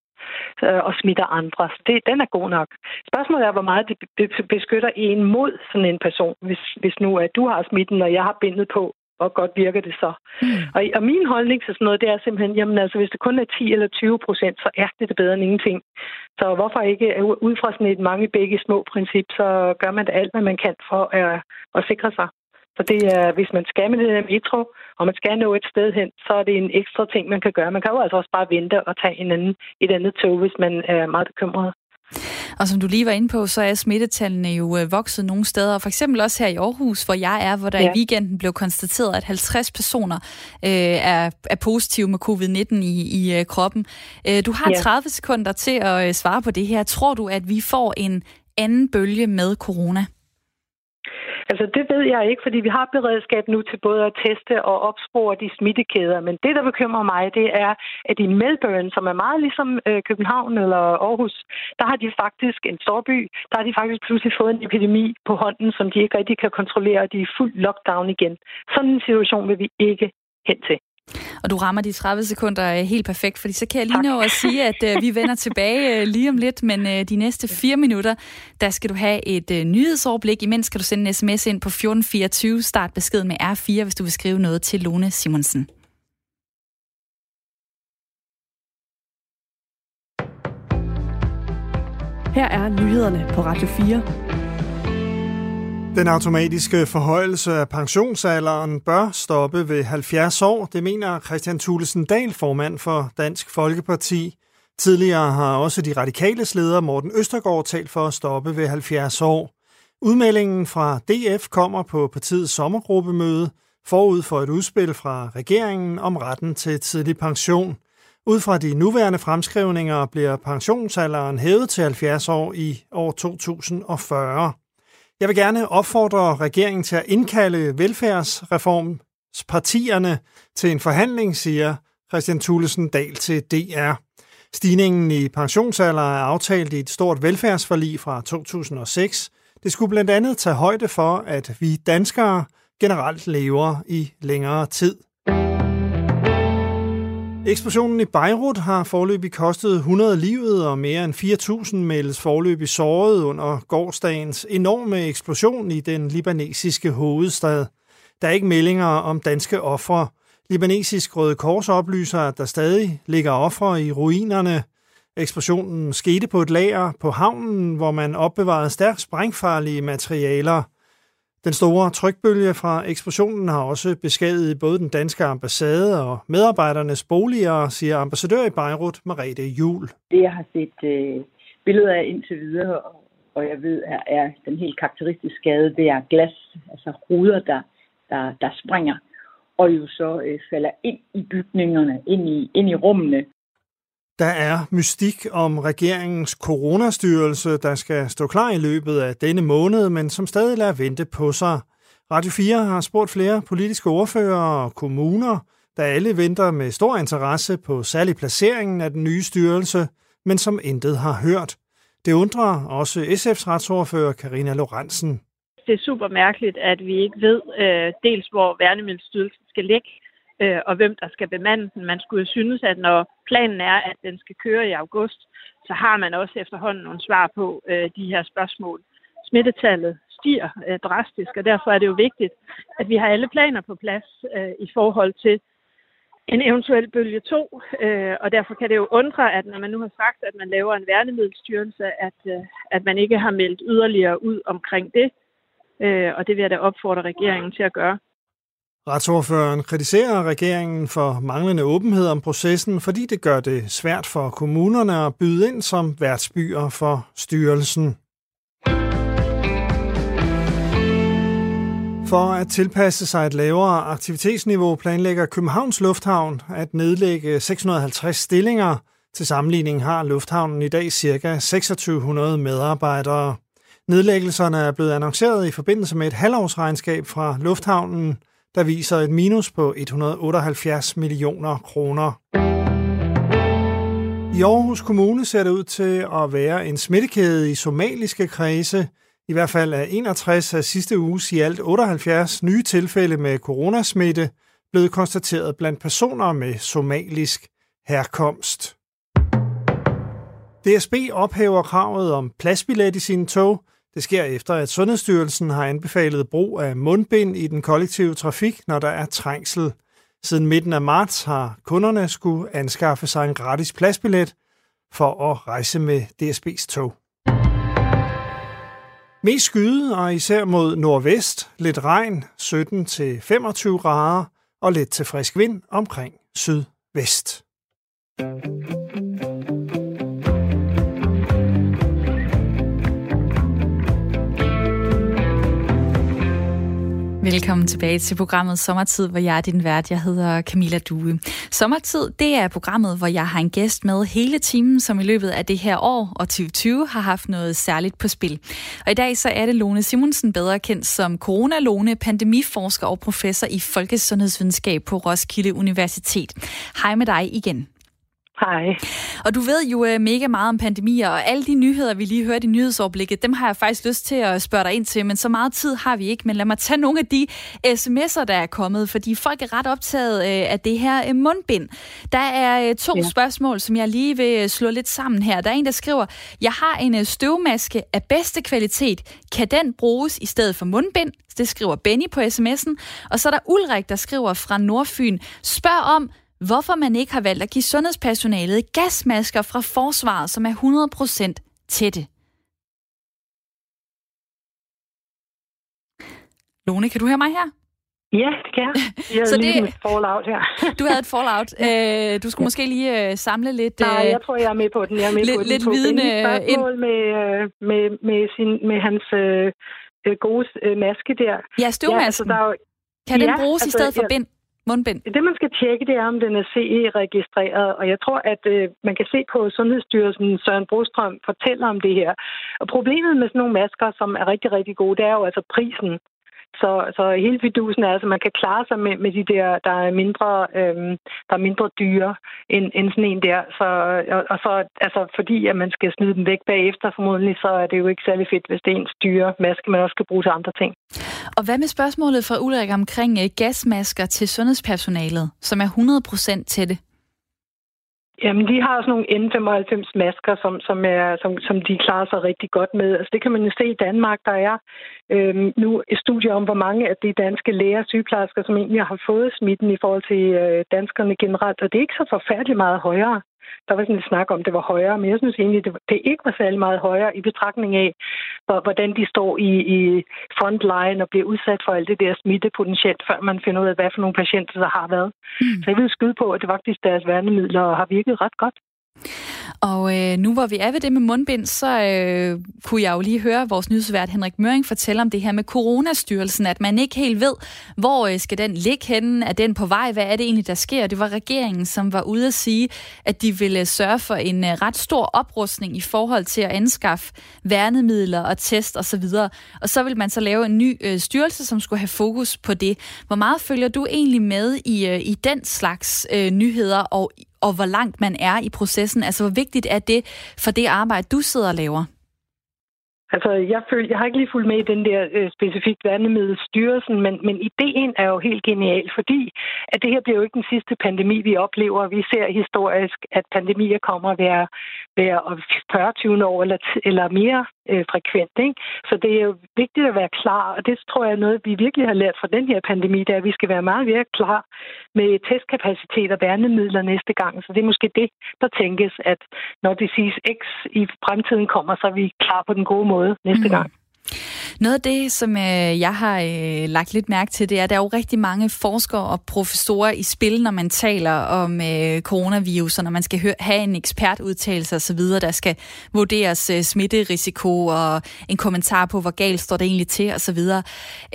øh, og smitter andre. Så det, den er god nok. Spørgsmålet er, hvor meget det beskytter en mod sådan en person, hvis, hvis nu at du har smitten, og jeg har bindet på, hvor godt virker det så. Mm. Og, og min holdning til sådan noget, det er simpelthen, jamen altså, hvis det kun er 10 eller 20 procent, så er det det bedre end ingenting. Så hvorfor ikke, ud fra sådan et mange begge små princip, så gør man det alt, hvad man kan for at, at sikre sig. Så det er, hvis man skal med det her metro, og man skal nå et sted hen, så er det en ekstra ting, man kan gøre. Man kan jo altså også bare vente og tage en anden, et andet tog, hvis man er meget bekymret. Og som du lige var inde på, så er smittetallene jo øh, vokset nogle steder, for eksempel også her i Aarhus, hvor jeg er, hvor der ja. i weekenden blev konstateret, at 50 personer øh, er, er positive med covid-19 i, i øh, kroppen. Øh, du har ja. 30 sekunder til at øh, svare på det her. Tror du, at vi får en anden bølge med corona? Altså, det ved jeg ikke, fordi vi har beredskab nu til både at teste og opspore de smittekæder. Men det, der bekymrer mig, det er, at i Melbourne, som er meget ligesom øh, København eller Aarhus, der har de faktisk en storby, der har de faktisk pludselig fået en epidemi på hånden, som de ikke rigtig kan kontrollere, og de er fuld lockdown igen. Sådan en situation vil vi ikke hen til. Og du rammer de 30 sekunder øh, helt perfekt, fordi så kan jeg lige nå at sige, at uh, vi vender tilbage uh, lige om lidt, men de næste fire minutter, der skal du have et nyhedsoverblik. Imens skal du sende en sms ind på 1424, start besked med R4, hvis du vil skrive noget til Lone Simonsen. Her er nyhederne på Radio 4. Den automatiske forhøjelse af pensionsalderen bør stoppe ved 70 år, det mener Christian Thulesen Dahl, formand for Dansk Folkeparti. Tidligere har også de radikale leder Morten Østergaard talt for at stoppe ved 70 år. Udmeldingen fra DF kommer på partiets sommergruppemøde forud for et udspil fra regeringen om retten til tidlig pension. Ud fra de nuværende fremskrivninger bliver pensionsalderen hævet til 70 år i år 2040. Jeg vil gerne opfordre regeringen til at indkalde velfærdsreformspartierne til en forhandling, siger Christian Thulesen Dahl til DR. Stigningen i pensionsalder er aftalt i et stort velfærdsforlig fra 2006. Det skulle blandt andet tage højde for, at vi danskere generelt lever i længere tid. Eksplosionen i Beirut har forløbig kostet 100 livet, og mere end 4.000 meldes forløbig såret under gårdsdagens enorme eksplosion i den libanesiske hovedstad. Der er ikke meldinger om danske ofre. Libanesisk Røde Kors oplyser, at der stadig ligger ofre i ruinerne. Eksplosionen skete på et lager på havnen, hvor man opbevarede stærkt sprængfarlige materialer – den store trykbølge fra eksplosionen har også beskadiget både den danske ambassade og medarbejdernes boliger, siger ambassadør i Beirut, Marete Jul. Det, jeg har set øh, billeder af indtil videre, og jeg ved, er, er den helt karakteristiske skade, det er glas, altså ruder, der, der, der springer, og jo så øh, falder ind i bygningerne, ind i, ind i rummene. Der er mystik om regeringens coronastyrelse, der skal stå klar i løbet af denne måned, men som stadig lader vente på sig. Radio 4 har spurgt flere politiske ordfører og kommuner, der alle venter med stor interesse på særlig placeringen af den nye styrelse, men som intet har hørt. Det undrer også SF's retsordfører Karina Lorentzen. Det er super mærkeligt, at vi ikke ved øh, dels, hvor Værnemiddelstyrelsen skal ligge, øh, og hvem der skal bemande den. Man skulle jo synes, at når planen er, at den skal køre i august, så har man også efterhånden nogle svar på øh, de her spørgsmål. Smittetallet stiger øh, drastisk, og derfor er det jo vigtigt, at vi har alle planer på plads øh, i forhold til en eventuel bølge 2, øh, og derfor kan det jo undre, at når man nu har sagt, at man laver en værnemiddelstyrelse, at, øh, at man ikke har meldt yderligere ud omkring det, øh, og det vil jeg da opfordre regeringen til at gøre. Retsordføreren kritiserer regeringen for manglende åbenhed om processen, fordi det gør det svært for kommunerne at byde ind som værtsbyer for styrelsen. For at tilpasse sig et lavere aktivitetsniveau planlægger Københavns Lufthavn at nedlægge 650 stillinger. Til sammenligning har lufthavnen i dag ca. 2600 medarbejdere. Nedlæggelserne er blevet annonceret i forbindelse med et halvårsregnskab fra lufthavnen – der viser et minus på 178 millioner kroner. I Aarhus Kommune ser det ud til at være en smittekæde i somaliske kredse. I hvert fald er 61 af sidste uges i alt 78 nye tilfælde med coronasmitte blevet konstateret blandt personer med somalisk herkomst. DSB ophæver kravet om pladsbillet i sine tog, det sker efter, at Sundhedsstyrelsen har anbefalet brug af mundbind i den kollektive trafik, når der er trængsel. Siden midten af marts har kunderne skulle anskaffe sig en gratis pladsbillet for at rejse med DSB's tog. Mest skyde og især mod nordvest, lidt regn, 17-25 grader og lidt til frisk vind omkring sydvest. Velkommen tilbage til programmet Sommertid, hvor jeg er din vært. Jeg hedder Camilla Due. Sommertid, det er programmet, hvor jeg har en gæst med hele timen, som i løbet af det her år og 2020 har haft noget særligt på spil. Og i dag så er det Lone Simonsen, bedre kendt som Corona-Lone, pandemiforsker og professor i folkesundhedsvidenskab på Roskilde Universitet. Hej med dig igen. Hej. Og du ved jo uh, mega meget om pandemier, og alle de nyheder, vi lige hørte i nyhedsoverblikket, dem har jeg faktisk lyst til at spørge dig ind til, men så meget tid har vi ikke. Men lad mig tage nogle af de sms'er, der er kommet, fordi folk er ret optaget uh, af det her uh, mundbind. Der er to ja. spørgsmål, som jeg lige vil slå lidt sammen her. Der er en, der skriver, jeg har en støvmaske af bedste kvalitet. Kan den bruges i stedet for mundbind? Det skriver Benny på sms'en. Og så er der Ulrik, der skriver fra Nordfyn. Spørg om, hvorfor man ikke har valgt at give sundhedspersonalet gasmasker fra forsvaret, som er 100% tætte. Lone, kan du høre mig her? Ja, det kan jeg. Jeg så lige det... et fallout her. du havde et fallout. Øh, du skulle måske lige øh, samle lidt... Nej, jeg tror, jeg er med på den. Jeg er med lidt, på den. Lidt vidende ind. Med, med, med, sin, med hans øh, gode maske der. Ja, støvmasken. Ja, altså, der er jo... Kan den ja, bruges altså, i stedet for ja. bind? Mundbind? Det, man skal tjekke, det er, om den er CE-registreret, og jeg tror, at øh, man kan se på Sundhedsstyrelsen, Søren Brostrøm fortæller om det her. Og problemet med sådan nogle masker, som er rigtig, rigtig gode, det er jo altså prisen. Så, så hele fidusen er, altså, man kan klare sig med, med de der, der er mindre, øhm, der er mindre dyre end, end sådan en der. Så, og, og så, altså, fordi at man skal smide dem væk bagefter formodentlig, så er det jo ikke særlig fedt, hvis det er ens dyre maske, man også skal bruge til andre ting. Og hvad med spørgsmålet fra Ulrik omkring øh, gasmasker til sundhedspersonalet, som er 100% tætte? Jamen, de har sådan nogle N95-masker, som, som, er, som, som de klarer sig rigtig godt med. Altså, det kan man jo se i Danmark. Der er øhm, nu et studie om, hvor mange af de danske læger og sygeplejersker, som egentlig har fået smitten i forhold til øh, danskerne generelt. Og det er ikke så forfærdeligt meget højere der var sådan lidt snak om, at det var højere, men jeg synes egentlig, det, det ikke var særlig meget højere i betragtning af, hvordan de står i, i frontline og bliver udsat for alt det der smitte potentielt, før man finder ud af, hvad for nogle patienter der har været. Mm. Så jeg vil skyde på, at det faktisk deres værnemidler har virket ret godt. Og øh, nu hvor vi er ved det med mundbind, så øh, kunne jeg jo lige høre vores nyhedsvært Henrik Møring fortælle om det her med Coronastyrelsen, at man ikke helt ved, hvor øh, skal den ligge henne, er den på vej, hvad er det egentlig, der sker? Det var regeringen, som var ude at sige, at de ville øh, sørge for en øh, ret stor oprustning i forhold til at anskaffe værnemidler og test osv. Og, så videre. og så vil man så lave en ny øh, styrelse, som skulle have fokus på det. Hvor meget følger du egentlig med i, øh, i den slags øh, nyheder og og hvor langt man er i processen? Altså, hvor vigtigt er det for det arbejde, du sidder og laver? Altså, jeg, føl, jeg har ikke lige fulgt med i den der øh, specifikt værnemiddelstyrelsen, men, men ideen er jo helt genial, fordi at det her bliver jo ikke den sidste pandemi, vi oplever. Vi ser historisk, at pandemier kommer hver, hver 40 år eller, eller mere øh, frekvent. Ikke? Så det er jo vigtigt at være klar, og det tror jeg er noget, vi virkelig har lært fra den her pandemi, det er, at vi skal være meget mere klar med testkapacitet og værnemidler næste gang. Så det er måske det, der tænkes, at når det siges X i fremtiden kommer, så er vi klar på den gode måde næste mm. gang. Noget af det, som øh, jeg har øh, lagt lidt mærke til, det er, at der er jo rigtig mange forskere og professorer i spil, når man taler om øh, coronavirus, og når man skal høre, have en ekspertudtalelse osv., der skal vurderes øh, smitterisiko og en kommentar på, hvor galt står det egentlig til osv.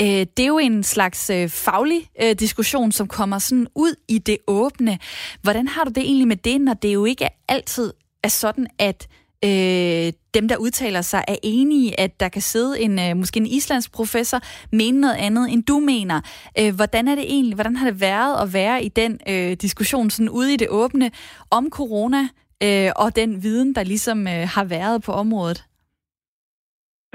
Øh, det er jo en slags øh, faglig øh, diskussion, som kommer sådan ud i det åbne. Hvordan har du det egentlig med det, når det jo ikke altid er sådan, at øh, dem, der udtaler sig, er enige, at der kan sidde en øh, måske en islandsk professor, mene noget andet, end du mener. Øh, hvordan er det egentlig, hvordan har det været at være i den øh, diskussion sådan ude i det åbne om corona øh, og den viden, der ligesom øh, har været på området?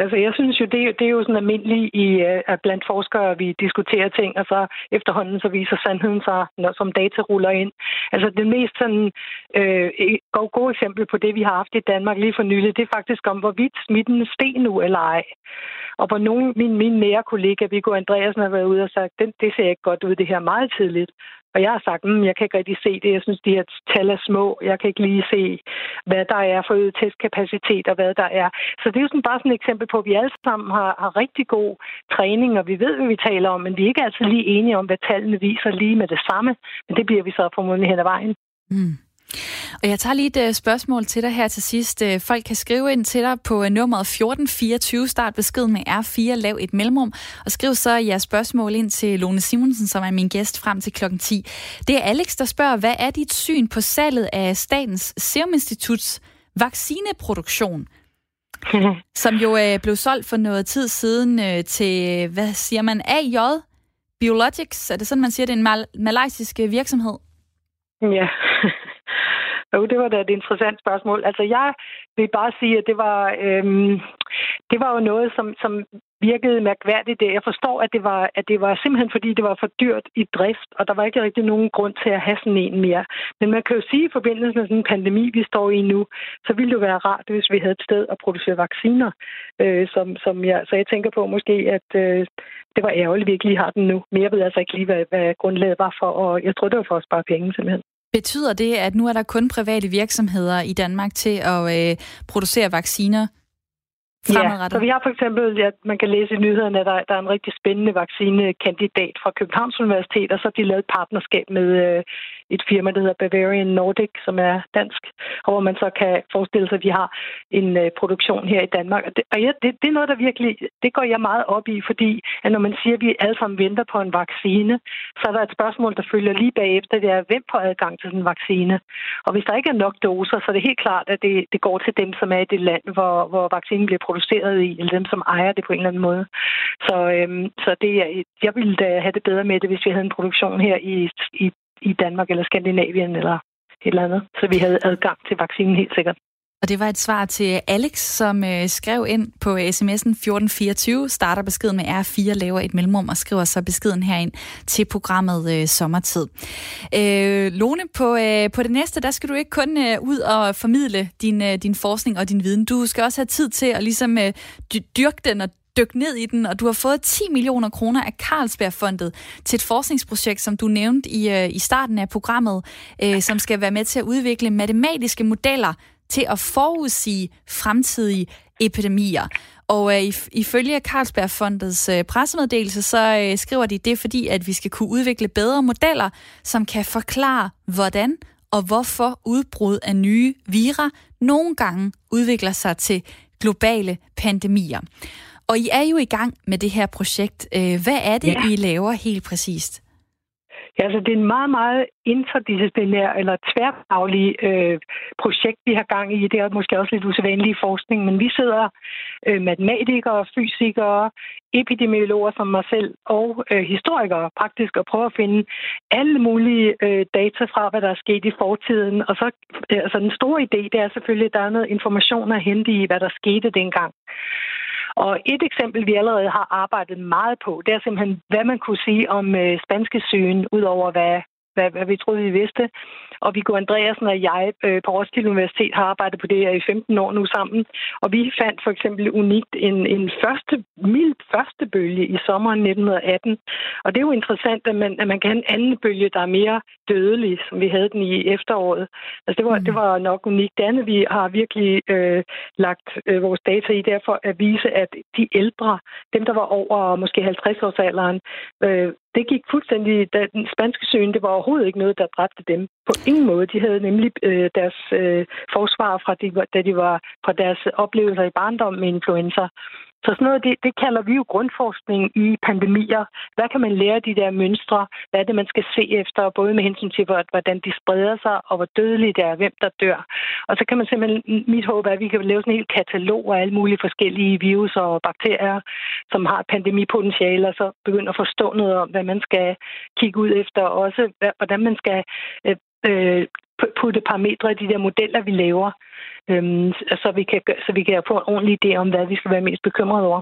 Altså, jeg synes jo, det, det er jo sådan almindeligt i, øh, at blandt forskere, vi diskuterer ting, og så efterhånden så viser sandheden sig, når, som data ruller ind. Altså, det mest sådan, øh, e, gode, gode eksempel på det, vi har haft i Danmark lige for nylig, det er faktisk om, hvorvidt smitten steg nu eller ej. Og hvor nogen, min, min nære kollega, Viggo Andreasen, har været ude og sagt, det, det ser ikke godt ud, det her meget tidligt. Og jeg har sagt, mm, jeg kan ikke rigtig se det. Jeg synes, de her tal er små. Jeg kan ikke lige se, hvad der er for øget testkapacitet og hvad der er. Så det er jo sådan bare sådan et eksempel på, at vi alle sammen har, har rigtig god træning, og vi ved, hvad vi taler om, men vi er ikke altid lige enige om, hvad tallene viser lige med det samme. Men det bliver vi så formodentlig hen ad vejen. Mm. Og jeg tager lige et uh, spørgsmål til dig her til sidst. Uh, folk kan skrive ind til dig på uh, nummeret 1424, start beskeden med R4, lav et mellemrum, og skriv så jeres spørgsmål ind til Lone Simonsen, som er min gæst frem til klokken 10. Det er Alex, der spørger, hvad er dit syn på salget af Statens Serum Instituts vaccineproduktion? som jo øh, blev solgt for noget tid siden øh, til, hvad siger man, AJ Biologics. Er det sådan, man siger, det er en mal- malaysisk virksomhed? Ja. Jo, det var da et interessant spørgsmål. Altså, jeg vil bare sige, at det var, øhm, det var jo noget, som, som virkede mærkværdigt. Jeg forstår, at det, var, at det var simpelthen, fordi det var for dyrt i drift, og der var ikke rigtig nogen grund til at have sådan en mere. Men man kan jo sige, at i forbindelse med sådan en pandemi, vi står i nu, så ville det jo være rart, hvis vi havde et sted at producere vacciner. Øh, som, som jeg, så jeg tænker på måske, at øh, det var ærgerligt, at vi ikke lige har den nu. Men jeg ved altså ikke lige, hvad, hvad grundlaget var for, og jeg tror, det var for at spare penge simpelthen. Betyder det, at nu er der kun private virksomheder i Danmark til at øh, producere vacciner Ja, så vi har for eksempel, ja, man kan læse i nyhederne, at der, der er en rigtig spændende vaccinekandidat fra Københavns Universitet, og så har de lavet et partnerskab med øh, et firma, der hedder Bavarian Nordic, som er dansk, og hvor man så kan forestille sig, at vi har en øh, produktion her i Danmark. Og, det, og ja, det, det er noget, der virkelig, det går jeg meget op i, fordi at når man siger, at vi alle sammen venter på en vaccine, så er der et spørgsmål, der følger lige bagefter, det er, hvem får adgang til den vaccine? Og hvis der ikke er nok doser, så er det helt klart, at det, det går til dem, som er i det land, hvor, hvor vaccinen bliver produceret i, eller dem, som ejer det på en eller anden måde. Så, øhm, så det, jeg ville da have det bedre med det, hvis vi havde en produktion her i, i, i Danmark eller Skandinavien eller et eller andet, så vi havde adgang til vaccinen helt sikkert. Og det var et svar til Alex, som øh, skrev ind på sms'en 1424, starter beskeden med R4, laver et mellemrum og skriver så beskeden herind til programmet øh, Sommertid. Øh, Lone, på, øh, på det næste, der skal du ikke kun øh, ud og formidle din, øh, din forskning og din viden. Du skal også have tid til at ligesom øh, dyrke den og dykke ned i den, og du har fået 10 millioner kroner af Carlsbergfondet til et forskningsprojekt, som du nævnte i, øh, i starten af programmet, øh, som skal være med til at udvikle matematiske modeller til at forudsige fremtidige epidemier. Og øh, ifølge Carlsbergfondets øh, pressemeddelelse, så øh, skriver de det, fordi at vi skal kunne udvikle bedre modeller, som kan forklare, hvordan og hvorfor udbrud af nye vira nogle gange udvikler sig til globale pandemier. Og I er jo i gang med det her projekt. Øh, hvad er det, ja. I laver helt præcist? Ja, altså det er en meget, meget interdisciplinær eller tværfaglig øh, projekt, vi har gang i. Det er måske også lidt usædvanlig forskning, men vi sidder øh, matematikere, fysikere, epidemiologer som mig selv og øh, historikere praktisk og prøver at finde alle mulige øh, data fra, hvad der er sket i fortiden. Og så øh, altså den store idé, det er selvfølgelig, at der er noget information at hente i, hvad der skete dengang. Og et eksempel, vi allerede har arbejdet meget på, det er simpelthen, hvad man kunne sige om øh, spanske sygen, udover hvad hvad, hvad vi troede, vi vidste. Og Viggo Andreasen og jeg øh, på Roskilde Universitet har arbejdet på det her i 15 år nu sammen. Og vi fandt for eksempel unikt en, en første, mild første bølge i sommeren 1918. Og det er jo interessant, at man, at man kan have en anden bølge, der er mere dødelig, som vi havde den i efteråret. Altså det var, mm. det var nok unikt. Det andet, vi har virkelig øh, lagt øh, vores data i, derfor at vise, at de ældre, dem der var over måske 50 års alderen, øh, det gik fuldstændig, da den spanske søen, det var overhovedet ikke noget, der dræbte dem. På ingen måde. De havde nemlig øh, deres øh, forsvar fra, de, da de var fra deres oplevelser i barndom med influenza. Så sådan noget, det, det kalder vi jo grundforskning i pandemier. Hvad kan man lære af de der mønstre? Hvad er det, man skal se efter, både med hensyn til, hvordan de spreder sig, og hvor dødelige det er, hvem der dør. Og så kan man simpelthen, mit håb er, at vi kan lave sådan en hel katalog af alle mulige forskellige virus og bakterier, som har pandemipotentiale, og så begynde at forstå noget om, hvad man skal kigge ud efter, og også hvordan man skal øh, øh, putte parametre i de der modeller, vi laver, øhm, så, vi kan, så vi kan få en ordentlig idé om, hvad vi skal være mest bekymrede over.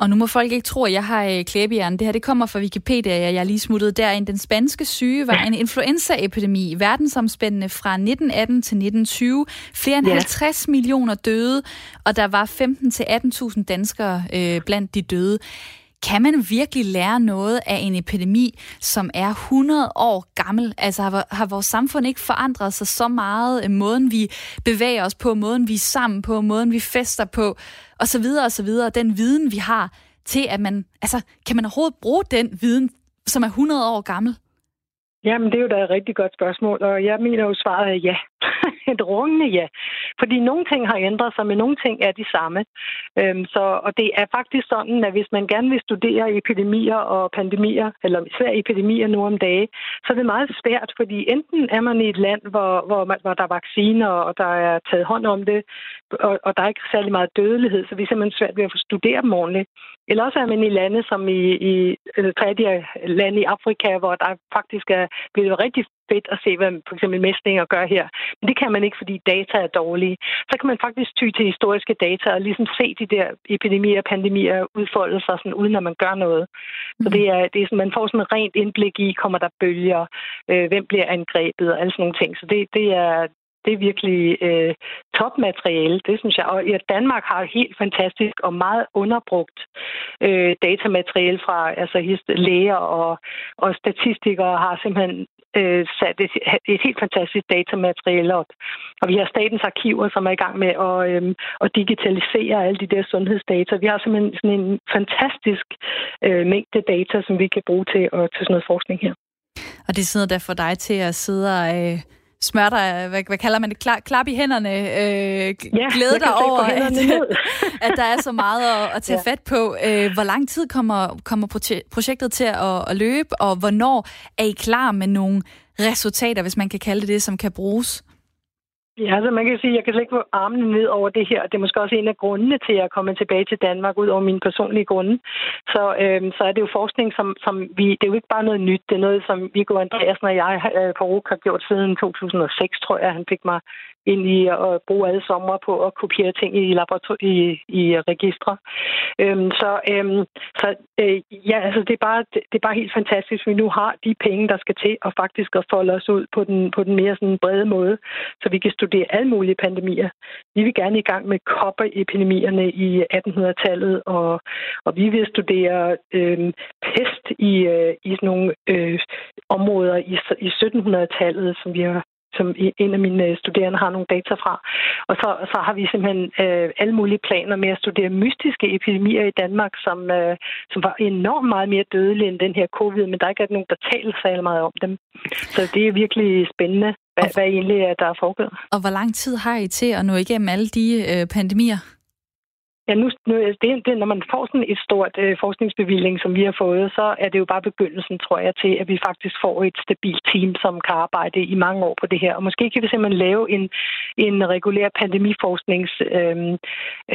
Og nu må folk ikke tro, at jeg har øh, klæbehjerne. Det her det kommer fra Wikipedia, jeg lige smuttede derind. Den spanske syge var en influenzaepidemi, verdensomspændende fra 1918 til 1920. Flere end ja. 50 millioner døde, og der var 15-18.000 danskere øh, blandt de døde. Kan man virkelig lære noget af en epidemi, som er 100 år gammel? Altså har, har vores samfund ikke forandret sig så meget? Øh, måden vi bevæger os på, måden vi er sammen på, måden vi fester på, og så videre og så videre. Den viden, vi har til, at man... Altså, kan man overhovedet bruge den viden, som er 100 år gammel? Jamen, det er jo da et rigtig godt spørgsmål, og jeg mener jo svaret er ja. et rungende ja. Fordi nogle ting har ændret sig, men nogle ting er de samme. Øhm, så, og det er faktisk sådan, at hvis man gerne vil studere epidemier og pandemier, eller især epidemier nu om dage, så er det meget svært, fordi enten er man i et land, hvor, hvor, man, hvor der er vacciner, og der er taget hånd om det, og, og der er ikke særlig meget dødelighed, så det er simpelthen svært ved at få studere dem ordentligt. Eller også er man i lande som i, i tredje lande i Afrika, hvor der faktisk er blevet rigtig fedt at se, hvad for eksempel mæslinger gør her. Men det kan man ikke, fordi data er dårlige. Så kan man faktisk ty til historiske data og ligesom se de der epidemier og pandemier udfolde sig, sådan, uden at man gør noget. Så det er, det er sådan, man får sådan et rent indblik i, kommer der bølger, øh, hvem bliver angrebet og alle sådan nogle ting. Så det, det er, det er virkelig øh, topmateriale, det synes jeg. Og ja, Danmark har helt fantastisk og meget underbrugt øh, datamateriale fra altså, læger og, og statistikere har simpelthen øh, sat et, et helt fantastisk datamateriale op. Og vi har statens arkiver, som er i gang med at, øh, at digitalisere alle de der sundhedsdata. Vi har simpelthen sådan en fantastisk øh, mængde data, som vi kan bruge til, at, til sådan noget forskning her. Og det sidder der for dig til at sidde og øh, smøre dig, hvad, hvad kalder man det, Kla, klap i hænderne, øh, ja, glæde dig over, at, at der er så meget at, at tage ja. fat på. Øh, hvor lang tid kommer, kommer projektet til at, at løbe, og hvornår er I klar med nogle resultater, hvis man kan kalde det det, som kan bruges? Ja, altså man kan sige, at jeg kan slet ikke få armene ned over det her. Det er måske også en af grundene til, at jeg kommer tilbage til Danmark, ud over mine personlige grunde. Så, øhm, så er det jo forskning, som, som vi... Det er jo ikke bare noget nyt. Det er noget, som Viggo Andreasen og jeg øh, på RUK har gjort siden 2006, tror jeg. Han fik mig ind i at bruge alle sommer på at kopiere ting i, laborator- i, i registre. Øhm, så øhm, så øh, ja, altså det er, bare, det, er bare helt fantastisk, at vi nu har de penge, der skal til at faktisk at folde os ud på den, på den mere sådan brede måde, så vi kan studere alle mulige pandemier. Vi vil gerne i gang med kopperepidemierne i 1800-tallet, og, og vi vil studere øh, pest i, øh, i sådan nogle øh, områder i, i 1700-tallet, som vi har som en af mine øh, studerende har nogle data fra. Og så, så har vi simpelthen øh, alle mulige planer med at studere mystiske epidemier i Danmark, som, øh, som var enormt meget mere dødelige end den her covid, men der er ikke nogen, der taler særlig meget om dem. Så det er virkelig spændende, hvad, og, hvad egentlig er, der er foregået. Og hvor lang tid har I til at nå igennem alle de øh, pandemier? Ja, nu, nu det, det, når man får sådan et stort øh, forskningsbevilling, som vi har fået, så er det jo bare begyndelsen, tror jeg, til, at vi faktisk får et stabilt team, som kan arbejde i mange år på det her. Og måske kan vi simpelthen lave en, en regulær pandemiforsknings øh,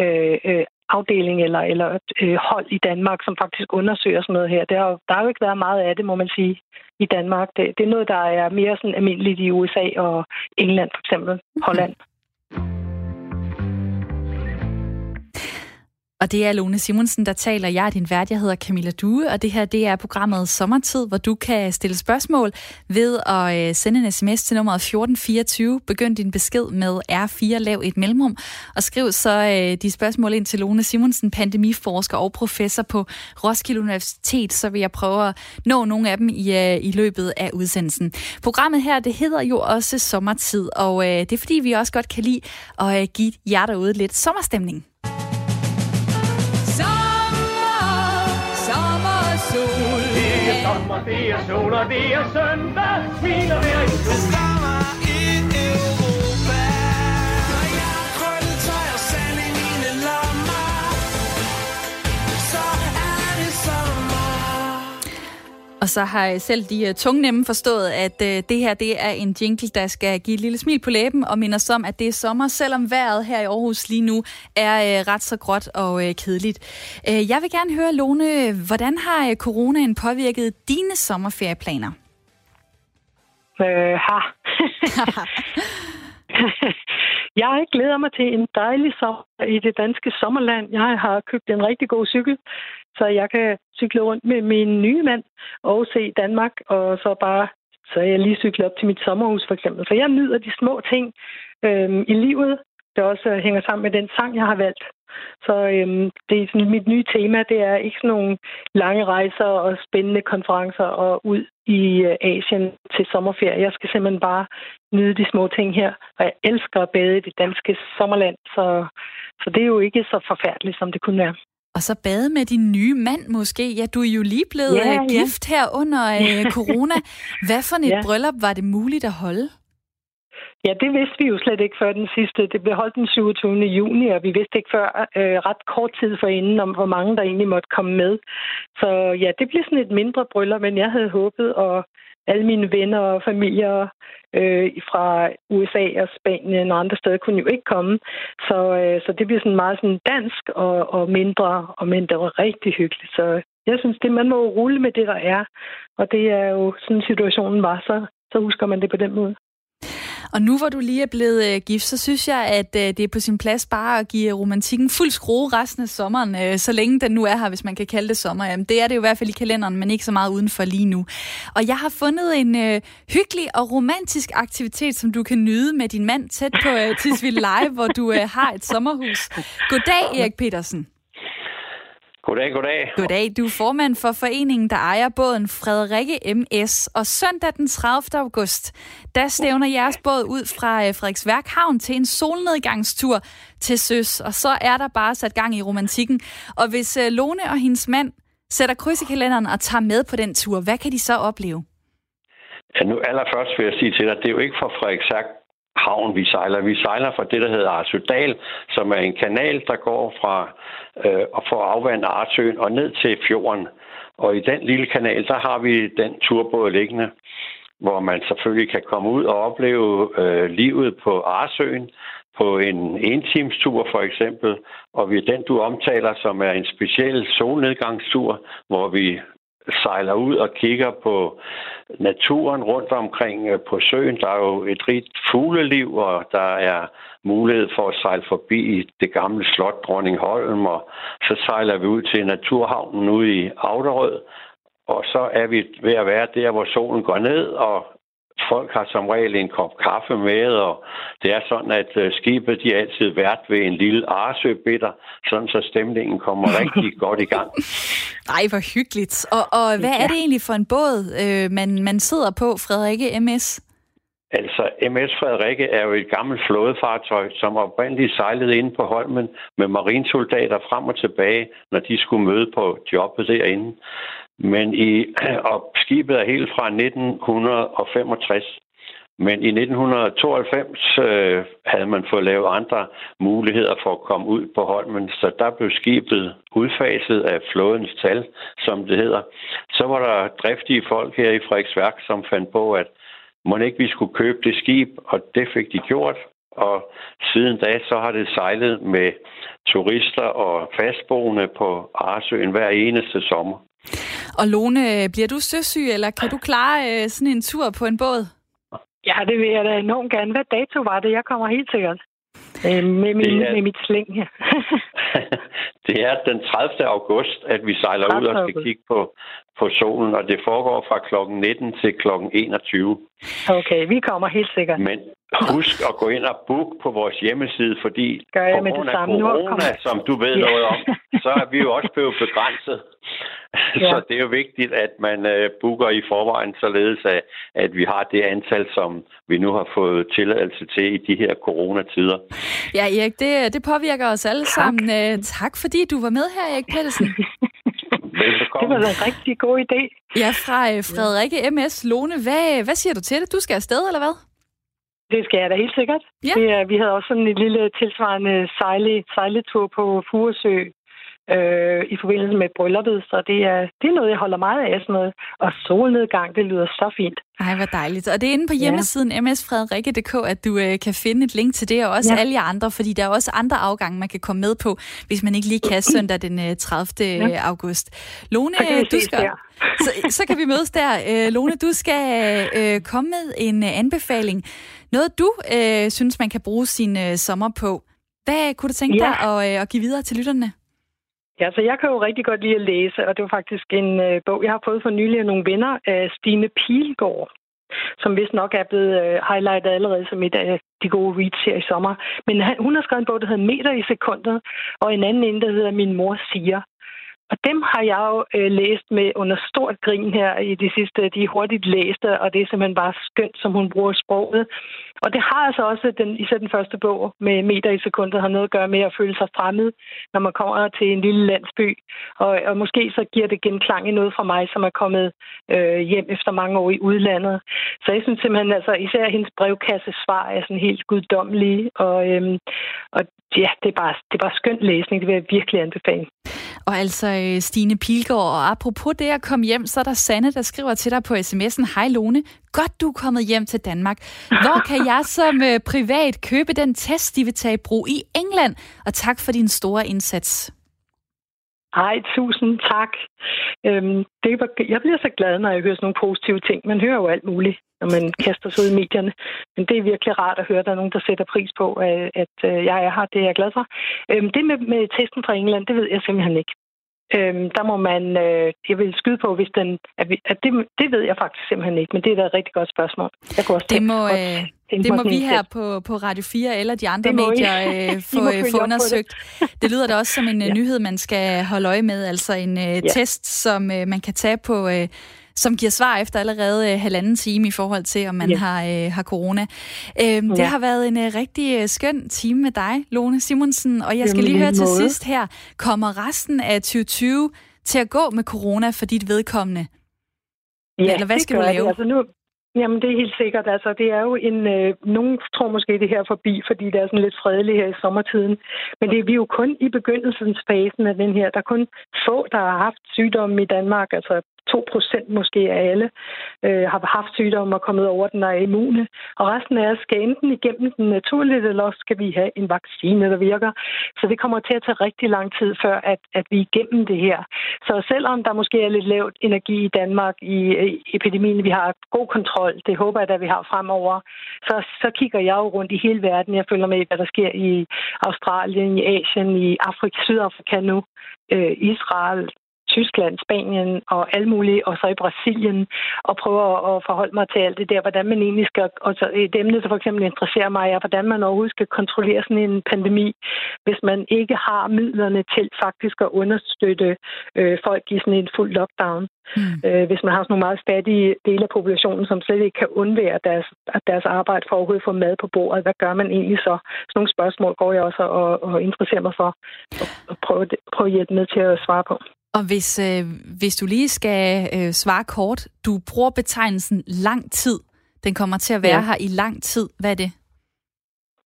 øh, øh, afdeling eller, eller øh, hold i Danmark, som faktisk undersøger sådan noget her. Der, har, der har jo ikke været meget af det, må man sige, i Danmark. Det, det er noget, der er mere sådan almindeligt i USA og England for eksempel, Holland. Og det er Lone Simonsen, der taler. Jeg er din vært, jeg hedder Camilla Due, og det her det er programmet Sommertid, hvor du kan stille spørgsmål ved at øh, sende en sms til nummeret 1424. Begynd din besked med R4, lav et mellemrum, og skriv så øh, de spørgsmål ind til Lone Simonsen, pandemiforsker og professor på Roskilde Universitet, så vil jeg prøve at nå nogle af dem i, øh, i løbet af udsendelsen. Programmet her, det hedder jo også Sommertid, og det er fordi, vi også godt kan lide at give jer derude lidt sommerstemning. Sommer, det er sol, og det er søndag. Smiler hver i Og så har selv de uh, tungnemme forstået, at uh, det her det er en jingle, der skal give et lille smil på læben og minder om, at det er sommer, selvom vejret her i Aarhus lige nu er uh, ret så gråt og uh, kedeligt. Uh, jeg vil gerne høre, Lone, hvordan har uh, coronaen påvirket dine sommerferieplaner? Øh, ha. jeg glæder mig til en dejlig sommer i det danske sommerland. Jeg har købt en rigtig god cykel, så jeg kan cykle rundt med min nye mand og se Danmark, og så bare så jeg lige cykler op til mit sommerhus for eksempel. Så jeg nyder de små ting øhm, i livet, der også øh, hænger sammen med den sang, jeg har valgt. Så øhm, det er sådan, mit nye tema, det er ikke sådan nogle lange rejser og spændende konferencer og ud i øh, Asien til sommerferie. Jeg skal simpelthen bare nyde de små ting her, og jeg elsker at bade i det danske sommerland, så, så det er jo ikke så forfærdeligt, som det kunne være. Og så bade med din nye mand måske. Ja, du er jo lige blevet ja, øh, gift ja. her under øh, corona. Hvad for et ja. bryllup var det muligt at holde? Ja, det vidste vi jo slet ikke før den sidste. Det blev holdt den 27. juni, og vi vidste ikke før øh, ret kort tid forinden, om hvor mange der egentlig måtte komme med. Så ja, det blev sådan et mindre bryllup, men jeg havde håbet, og alle mine venner og familier øh, fra USA og Spanien og andre steder kunne jo ikke komme. Så, øh, så det bliver sådan meget sådan dansk og, og mindre, og men det var rigtig hyggeligt. Så jeg synes, det man må rulle med det, der er. Og det er jo sådan situationen var, så, så husker man det på den måde. Og nu hvor du lige er blevet øh, gift, så synes jeg, at øh, det er på sin plads bare at give romantikken fuld skrue resten af sommeren, øh, så længe den nu er her, hvis man kan kalde det sommer. Jamen, det er det jo i hvert fald i kalenderen, men ikke så meget udenfor lige nu. Og jeg har fundet en øh, hyggelig og romantisk aktivitet, som du kan nyde med din mand tæt på øh, Tisvilde Live, hvor du øh, har et sommerhus. Goddag, Erik Petersen. Goddag, goddag. Goddag. Du er formand for foreningen, der ejer båden Frederikke MS. Og søndag den 30. august, der stævner jeres båd ud fra øh, Frederiksværk Havn til en solnedgangstur til søs. Og så er der bare sat gang i romantikken. Og hvis øh, Lone og hendes mand sætter kryds i kalenderen og tager med på den tur, hvad kan de så opleve? Ja, nu allerførst vil jeg sige til dig, det er jo ikke fra Frederiksværk havn, vi sejler. Vi sejler fra det, der hedder Arsødal, som er en kanal, der går fra øh, og får afvandet Arsøen og ned til fjorden. Og i den lille kanal, der har vi den turbåd liggende, hvor man selvfølgelig kan komme ud og opleve øh, livet på Arsøen på en entimestur for eksempel, og vi den, du omtaler, som er en speciel solnedgangstur, hvor vi sejler ud og kigger på naturen rundt omkring øh, på søen. Der er jo et rigt fugleliv, og der er mulighed for at sejle forbi det gamle slot Dronningholm, og så sejler vi ud til Naturhavnen ude i Auderød, og så er vi ved at være der, hvor solen går ned, og folk har som regel en kop kaffe med, og det er sådan, at øh, skibet de er altid vært ved en lille arsøbitter, sådan så stemningen kommer rigtig godt i gang. Ej, hvor hyggeligt. Og, og hvad er det egentlig for en båd, øh, man, man sidder på, Frederikke MS? Altså, MS Frederikke er jo et gammelt flådefartøj, som oprindeligt sejlede ind på Holmen med marinsoldater frem og tilbage, når de skulle møde på jobbet derinde. Men i, og skibet er helt fra 1965. Men i 1992 øh, havde man fået lavet andre muligheder for at komme ud på Holmen, så der blev skibet udfaset af flådens tal, som det hedder. Så var der driftige folk her i Frederiksværk, som fandt på, at må ikke vi skulle købe det skib, og det fik de gjort. Og siden da, så har det sejlet med turister og fastboende på Arsøen hver eneste sommer. Og Lone, bliver du søsyg, eller kan du klare øh, sådan en tur på en båd? Ja, det vil jeg da enormt gerne. Hvad dato var det? Jeg kommer helt sikkert. Øh, med, min, er, med mit sling her. det er den 30. august, at vi sejler ud og skal kigge på, på solen, og det foregår fra kl. 19 til kl. 21. Okay, vi kommer helt sikkert. Men husk at gå ind og book på vores hjemmeside, fordi Gør jeg på grund af corona, som du ved ja. noget om, så er vi jo også blevet begrænset. Ja. Så det er jo vigtigt, at man uh, booker i forvejen, således at, at vi har det antal, som vi nu har fået tilladelse til i de her coronatider. Ja, Erik, det, det påvirker os alle tak. sammen. Uh, tak, fordi du var med her, Erik Pedersen. Velbekomme. Det var en rigtig god idé. Ja, fra uh, Frederikke MS Lone. Hvad, hvad siger du til det? Du skal afsted, eller hvad? Det skal jeg da helt sikkert. Ja. Det, vi havde også sådan en lille tilsvarende sejle, sejletur på Furesø øh, i forbindelse med brylluppet, så det er, det er noget, jeg holder meget af. Sådan noget. Og solnedgang, det lyder så fint. Ej, hvor dejligt. Og det er inde på hjemmesiden ja. msfrederikke.dk, at du øh, kan finde et link til det, og også ja. alle jer andre, fordi der er også andre afgange, man kan komme med på, hvis man ikke lige kan søndag den øh, 30. Ja. august. Lone, du skal... Så, så kan vi mødes der. Øh, Lone, du skal øh, komme med en øh, anbefaling. Noget, du øh, synes, man kan bruge sin øh, sommer på. Hvad kunne du tænke ja. dig at, øh, at give videre til lytterne? Ja, så jeg kan jo rigtig godt lide at læse, og det var faktisk en øh, bog, jeg har fået for nylig af nogle venner af Stine Pilgaard, som vist nok er blevet øh, highlightet allerede som et af de gode reads her i sommer. Men han, hun har skrevet en bog, der hedder Meter i sekundet, og en anden en, der hedder Min mor siger og dem har jeg jo øh, læst med under stort grin her i de sidste. De er hurtigt læste, og det er simpelthen bare skønt, som hun bruger sproget. Og det har altså også, den, især den første bog med meter i sekundet, har noget at gøre med at føle sig fremmed, når man kommer til en lille landsby. Og, og måske så giver det genklang i noget fra mig, som er kommet øh, hjem efter mange år i udlandet. Så jeg synes simpelthen, altså især hendes brevkasse svar er sådan helt guddommelige. Og, øhm, og ja, det er, bare, det er bare skøn læsning. Det vil jeg virkelig anbefale. Og altså, øh, Stine Pilgaard, og apropos det at komme hjem, så er der Sanne, der skriver til dig på sms'en, Hej Lone, godt du er kommet hjem til Danmark. Hvor kan jeg som øh, privat købe den test, de vil tage i brug i England? Og tak for din store indsats. Ej, tusind tak. Øhm, det var, jeg bliver så glad, når jeg hører sådan nogle positive ting. Man hører jo alt muligt, når man kaster sig ud i medierne. Men det er virkelig rart at høre, at der er nogen, der sætter pris på, at jeg er her. Det er jeg glad for. Øhm, det med, med testen fra England, det ved jeg simpelthen ikke. Øhm, der må man, øh, jeg vil skyde på, hvis den, at, vi, at det, det ved jeg faktisk simpelthen ikke, men det er da et rigtig godt spørgsmål. Jeg kunne også det må, øh, det må vi her på, på Radio 4 eller de andre medier øh, få, øh, få undersøgt. Det. det lyder da også som en øh, ja. nyhed, man skal holde øje med, altså en øh, ja. test, som øh, man kan tage på... Øh, som giver svar efter allerede øh, halvanden time i forhold til, om man ja. har, øh, har corona. Øhm, ja. Det har været en øh, rigtig øh, skøn time med dig, Lone Simonsen, og jeg skal Jamen, lige høre til sidst her, kommer resten af 2020 til at gå med corona for dit vedkommende? Ja, Eller hvad skal du lave? Det. Altså nu, Jamen, det er helt sikkert. Altså, det er jo en... Øh, nogen tror måske, det her er forbi, fordi det er sådan lidt fredeligt her i sommertiden. Men det er vi jo kun i begyndelsesfasen af den her. Der er kun få, der har haft sygdommen i Danmark. Altså 2 procent måske af alle øh, har haft sygdommen og kommet over den og er immune. Og resten af os skal enten igennem den naturligt, eller også skal vi have en vaccine, der virker. Så det kommer til at tage rigtig lang tid, før at, at vi er igennem det her. Så selvom der måske er lidt lavt energi i Danmark i, i epidemien, vi har god kontrol, det håber jeg, at vi har fremover, så, så kigger jeg jo rundt i hele verden. Jeg følger med, hvad der sker i Australien, i Asien, i Afrika, Sydafrika nu, øh, Israel, Tyskland, Spanien og alle mulige, og så i Brasilien, og prøver at forholde mig til alt det der, hvordan man egentlig skal, og så et emne, der for eksempel interesserer mig, er, hvordan man overhovedet skal kontrollere sådan en pandemi, hvis man ikke har midlerne til faktisk at understøtte øh, folk i sådan en fuld lockdown. Mm. Øh, hvis man har sådan nogle meget fattige dele af populationen, som slet ikke kan undvære deres, deres arbejde for at overhovedet få mad på bordet, hvad gør man egentlig så? Sådan nogle spørgsmål går jeg også og, og interesserer mig for at prøve, prøve at hjælpe med til at svare på. Og hvis, øh, hvis du lige skal øh, svare kort, du bruger betegnelsen lang tid. Den kommer til at være ja. her i lang tid. Hvad er det?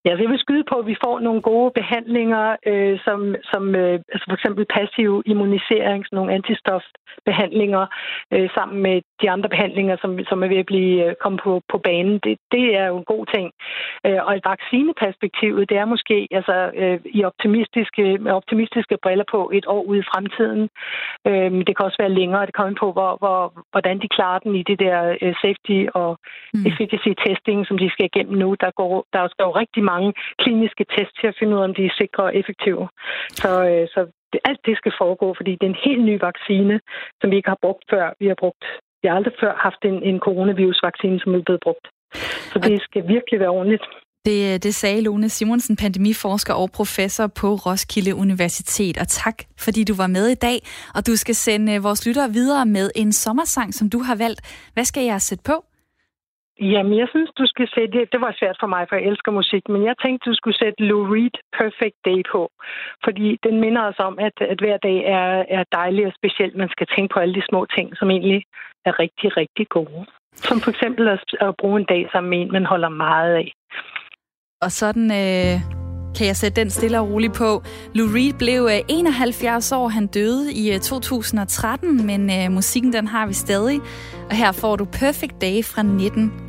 Ja, så jeg vil skyde på, at vi får nogle gode behandlinger, øh, som, som øh, altså for eksempel passiv immunisering, sådan nogle antistofbehandlinger, øh, sammen med de andre behandlinger, som, som er ved at blive øh, komme på, på banen. Det, det er jo en god ting. Øh, og et vaccineperspektiv, det er måske altså, øh, i optimistiske, med optimistiske briller på et år ude i fremtiden. Øh, det kan også være længere. Det kommer på, hvor, hvor, hvordan de klarer den i det der øh, safety og mm. efficacy testing, som de skal igennem nu. Der, går, der er jo rigtig mange kliniske tests til at finde ud af, om de er sikre og effektive. Så, øh, så det, alt det skal foregå, fordi det er en helt ny vaccine, som vi ikke har brugt før. Vi har brugt, vi har aldrig før haft en, en coronavirusvaccine, som er blevet brugt. Så det skal virkelig være ordentligt. Det, det sagde Lone Simonsen, pandemiforsker og professor på Roskilde Universitet. Og tak, fordi du var med i dag. Og du skal sende vores lyttere videre med en sommersang, som du har valgt. Hvad skal jeg sætte på? Jamen, jeg synes, du skal sætte... Det, det var svært for mig, for jeg elsker musik, men jeg tænkte, du skulle sætte Lou Reed Perfect Day på. Fordi den minder os om, at, at hver dag er, er dejlig og specielt. Man skal tænke på alle de små ting, som egentlig er rigtig, rigtig gode. Som for eksempel at, at bruge en dag sammen med en, man holder meget af. Og sådan... Øh kan jeg sætte den stille og roligt på. Lou Reed blev øh, 71 år. Han døde i øh, 2013, men øh, musikken den har vi stadig. Og her får du Perfect Day fra 19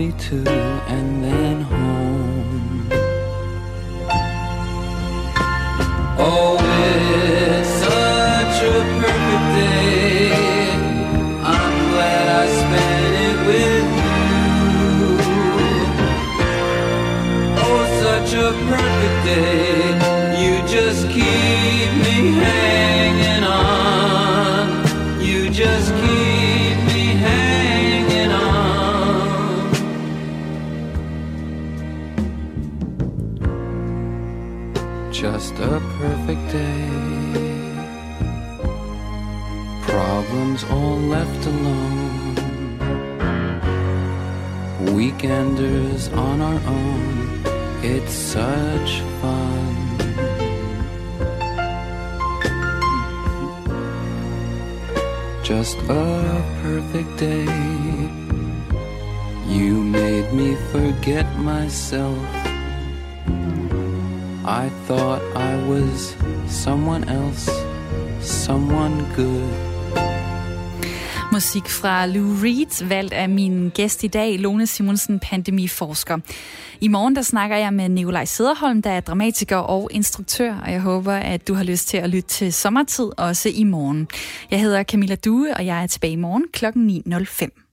coffee too, and then home. Always. Weekenders on our own. It's such fun. Just a perfect day. You made me forget myself. I thought I was someone else, someone good. Musik fra Lou Reed, valgt af min gæst i dag, Lone Simonsen, pandemiforsker. I morgen der snakker jeg med Nikolaj Sederholm, der er dramatiker og instruktør, og jeg håber, at du har lyst til at lytte til sommertid også i morgen. Jeg hedder Camilla Due, og jeg er tilbage i morgen kl. 9.05.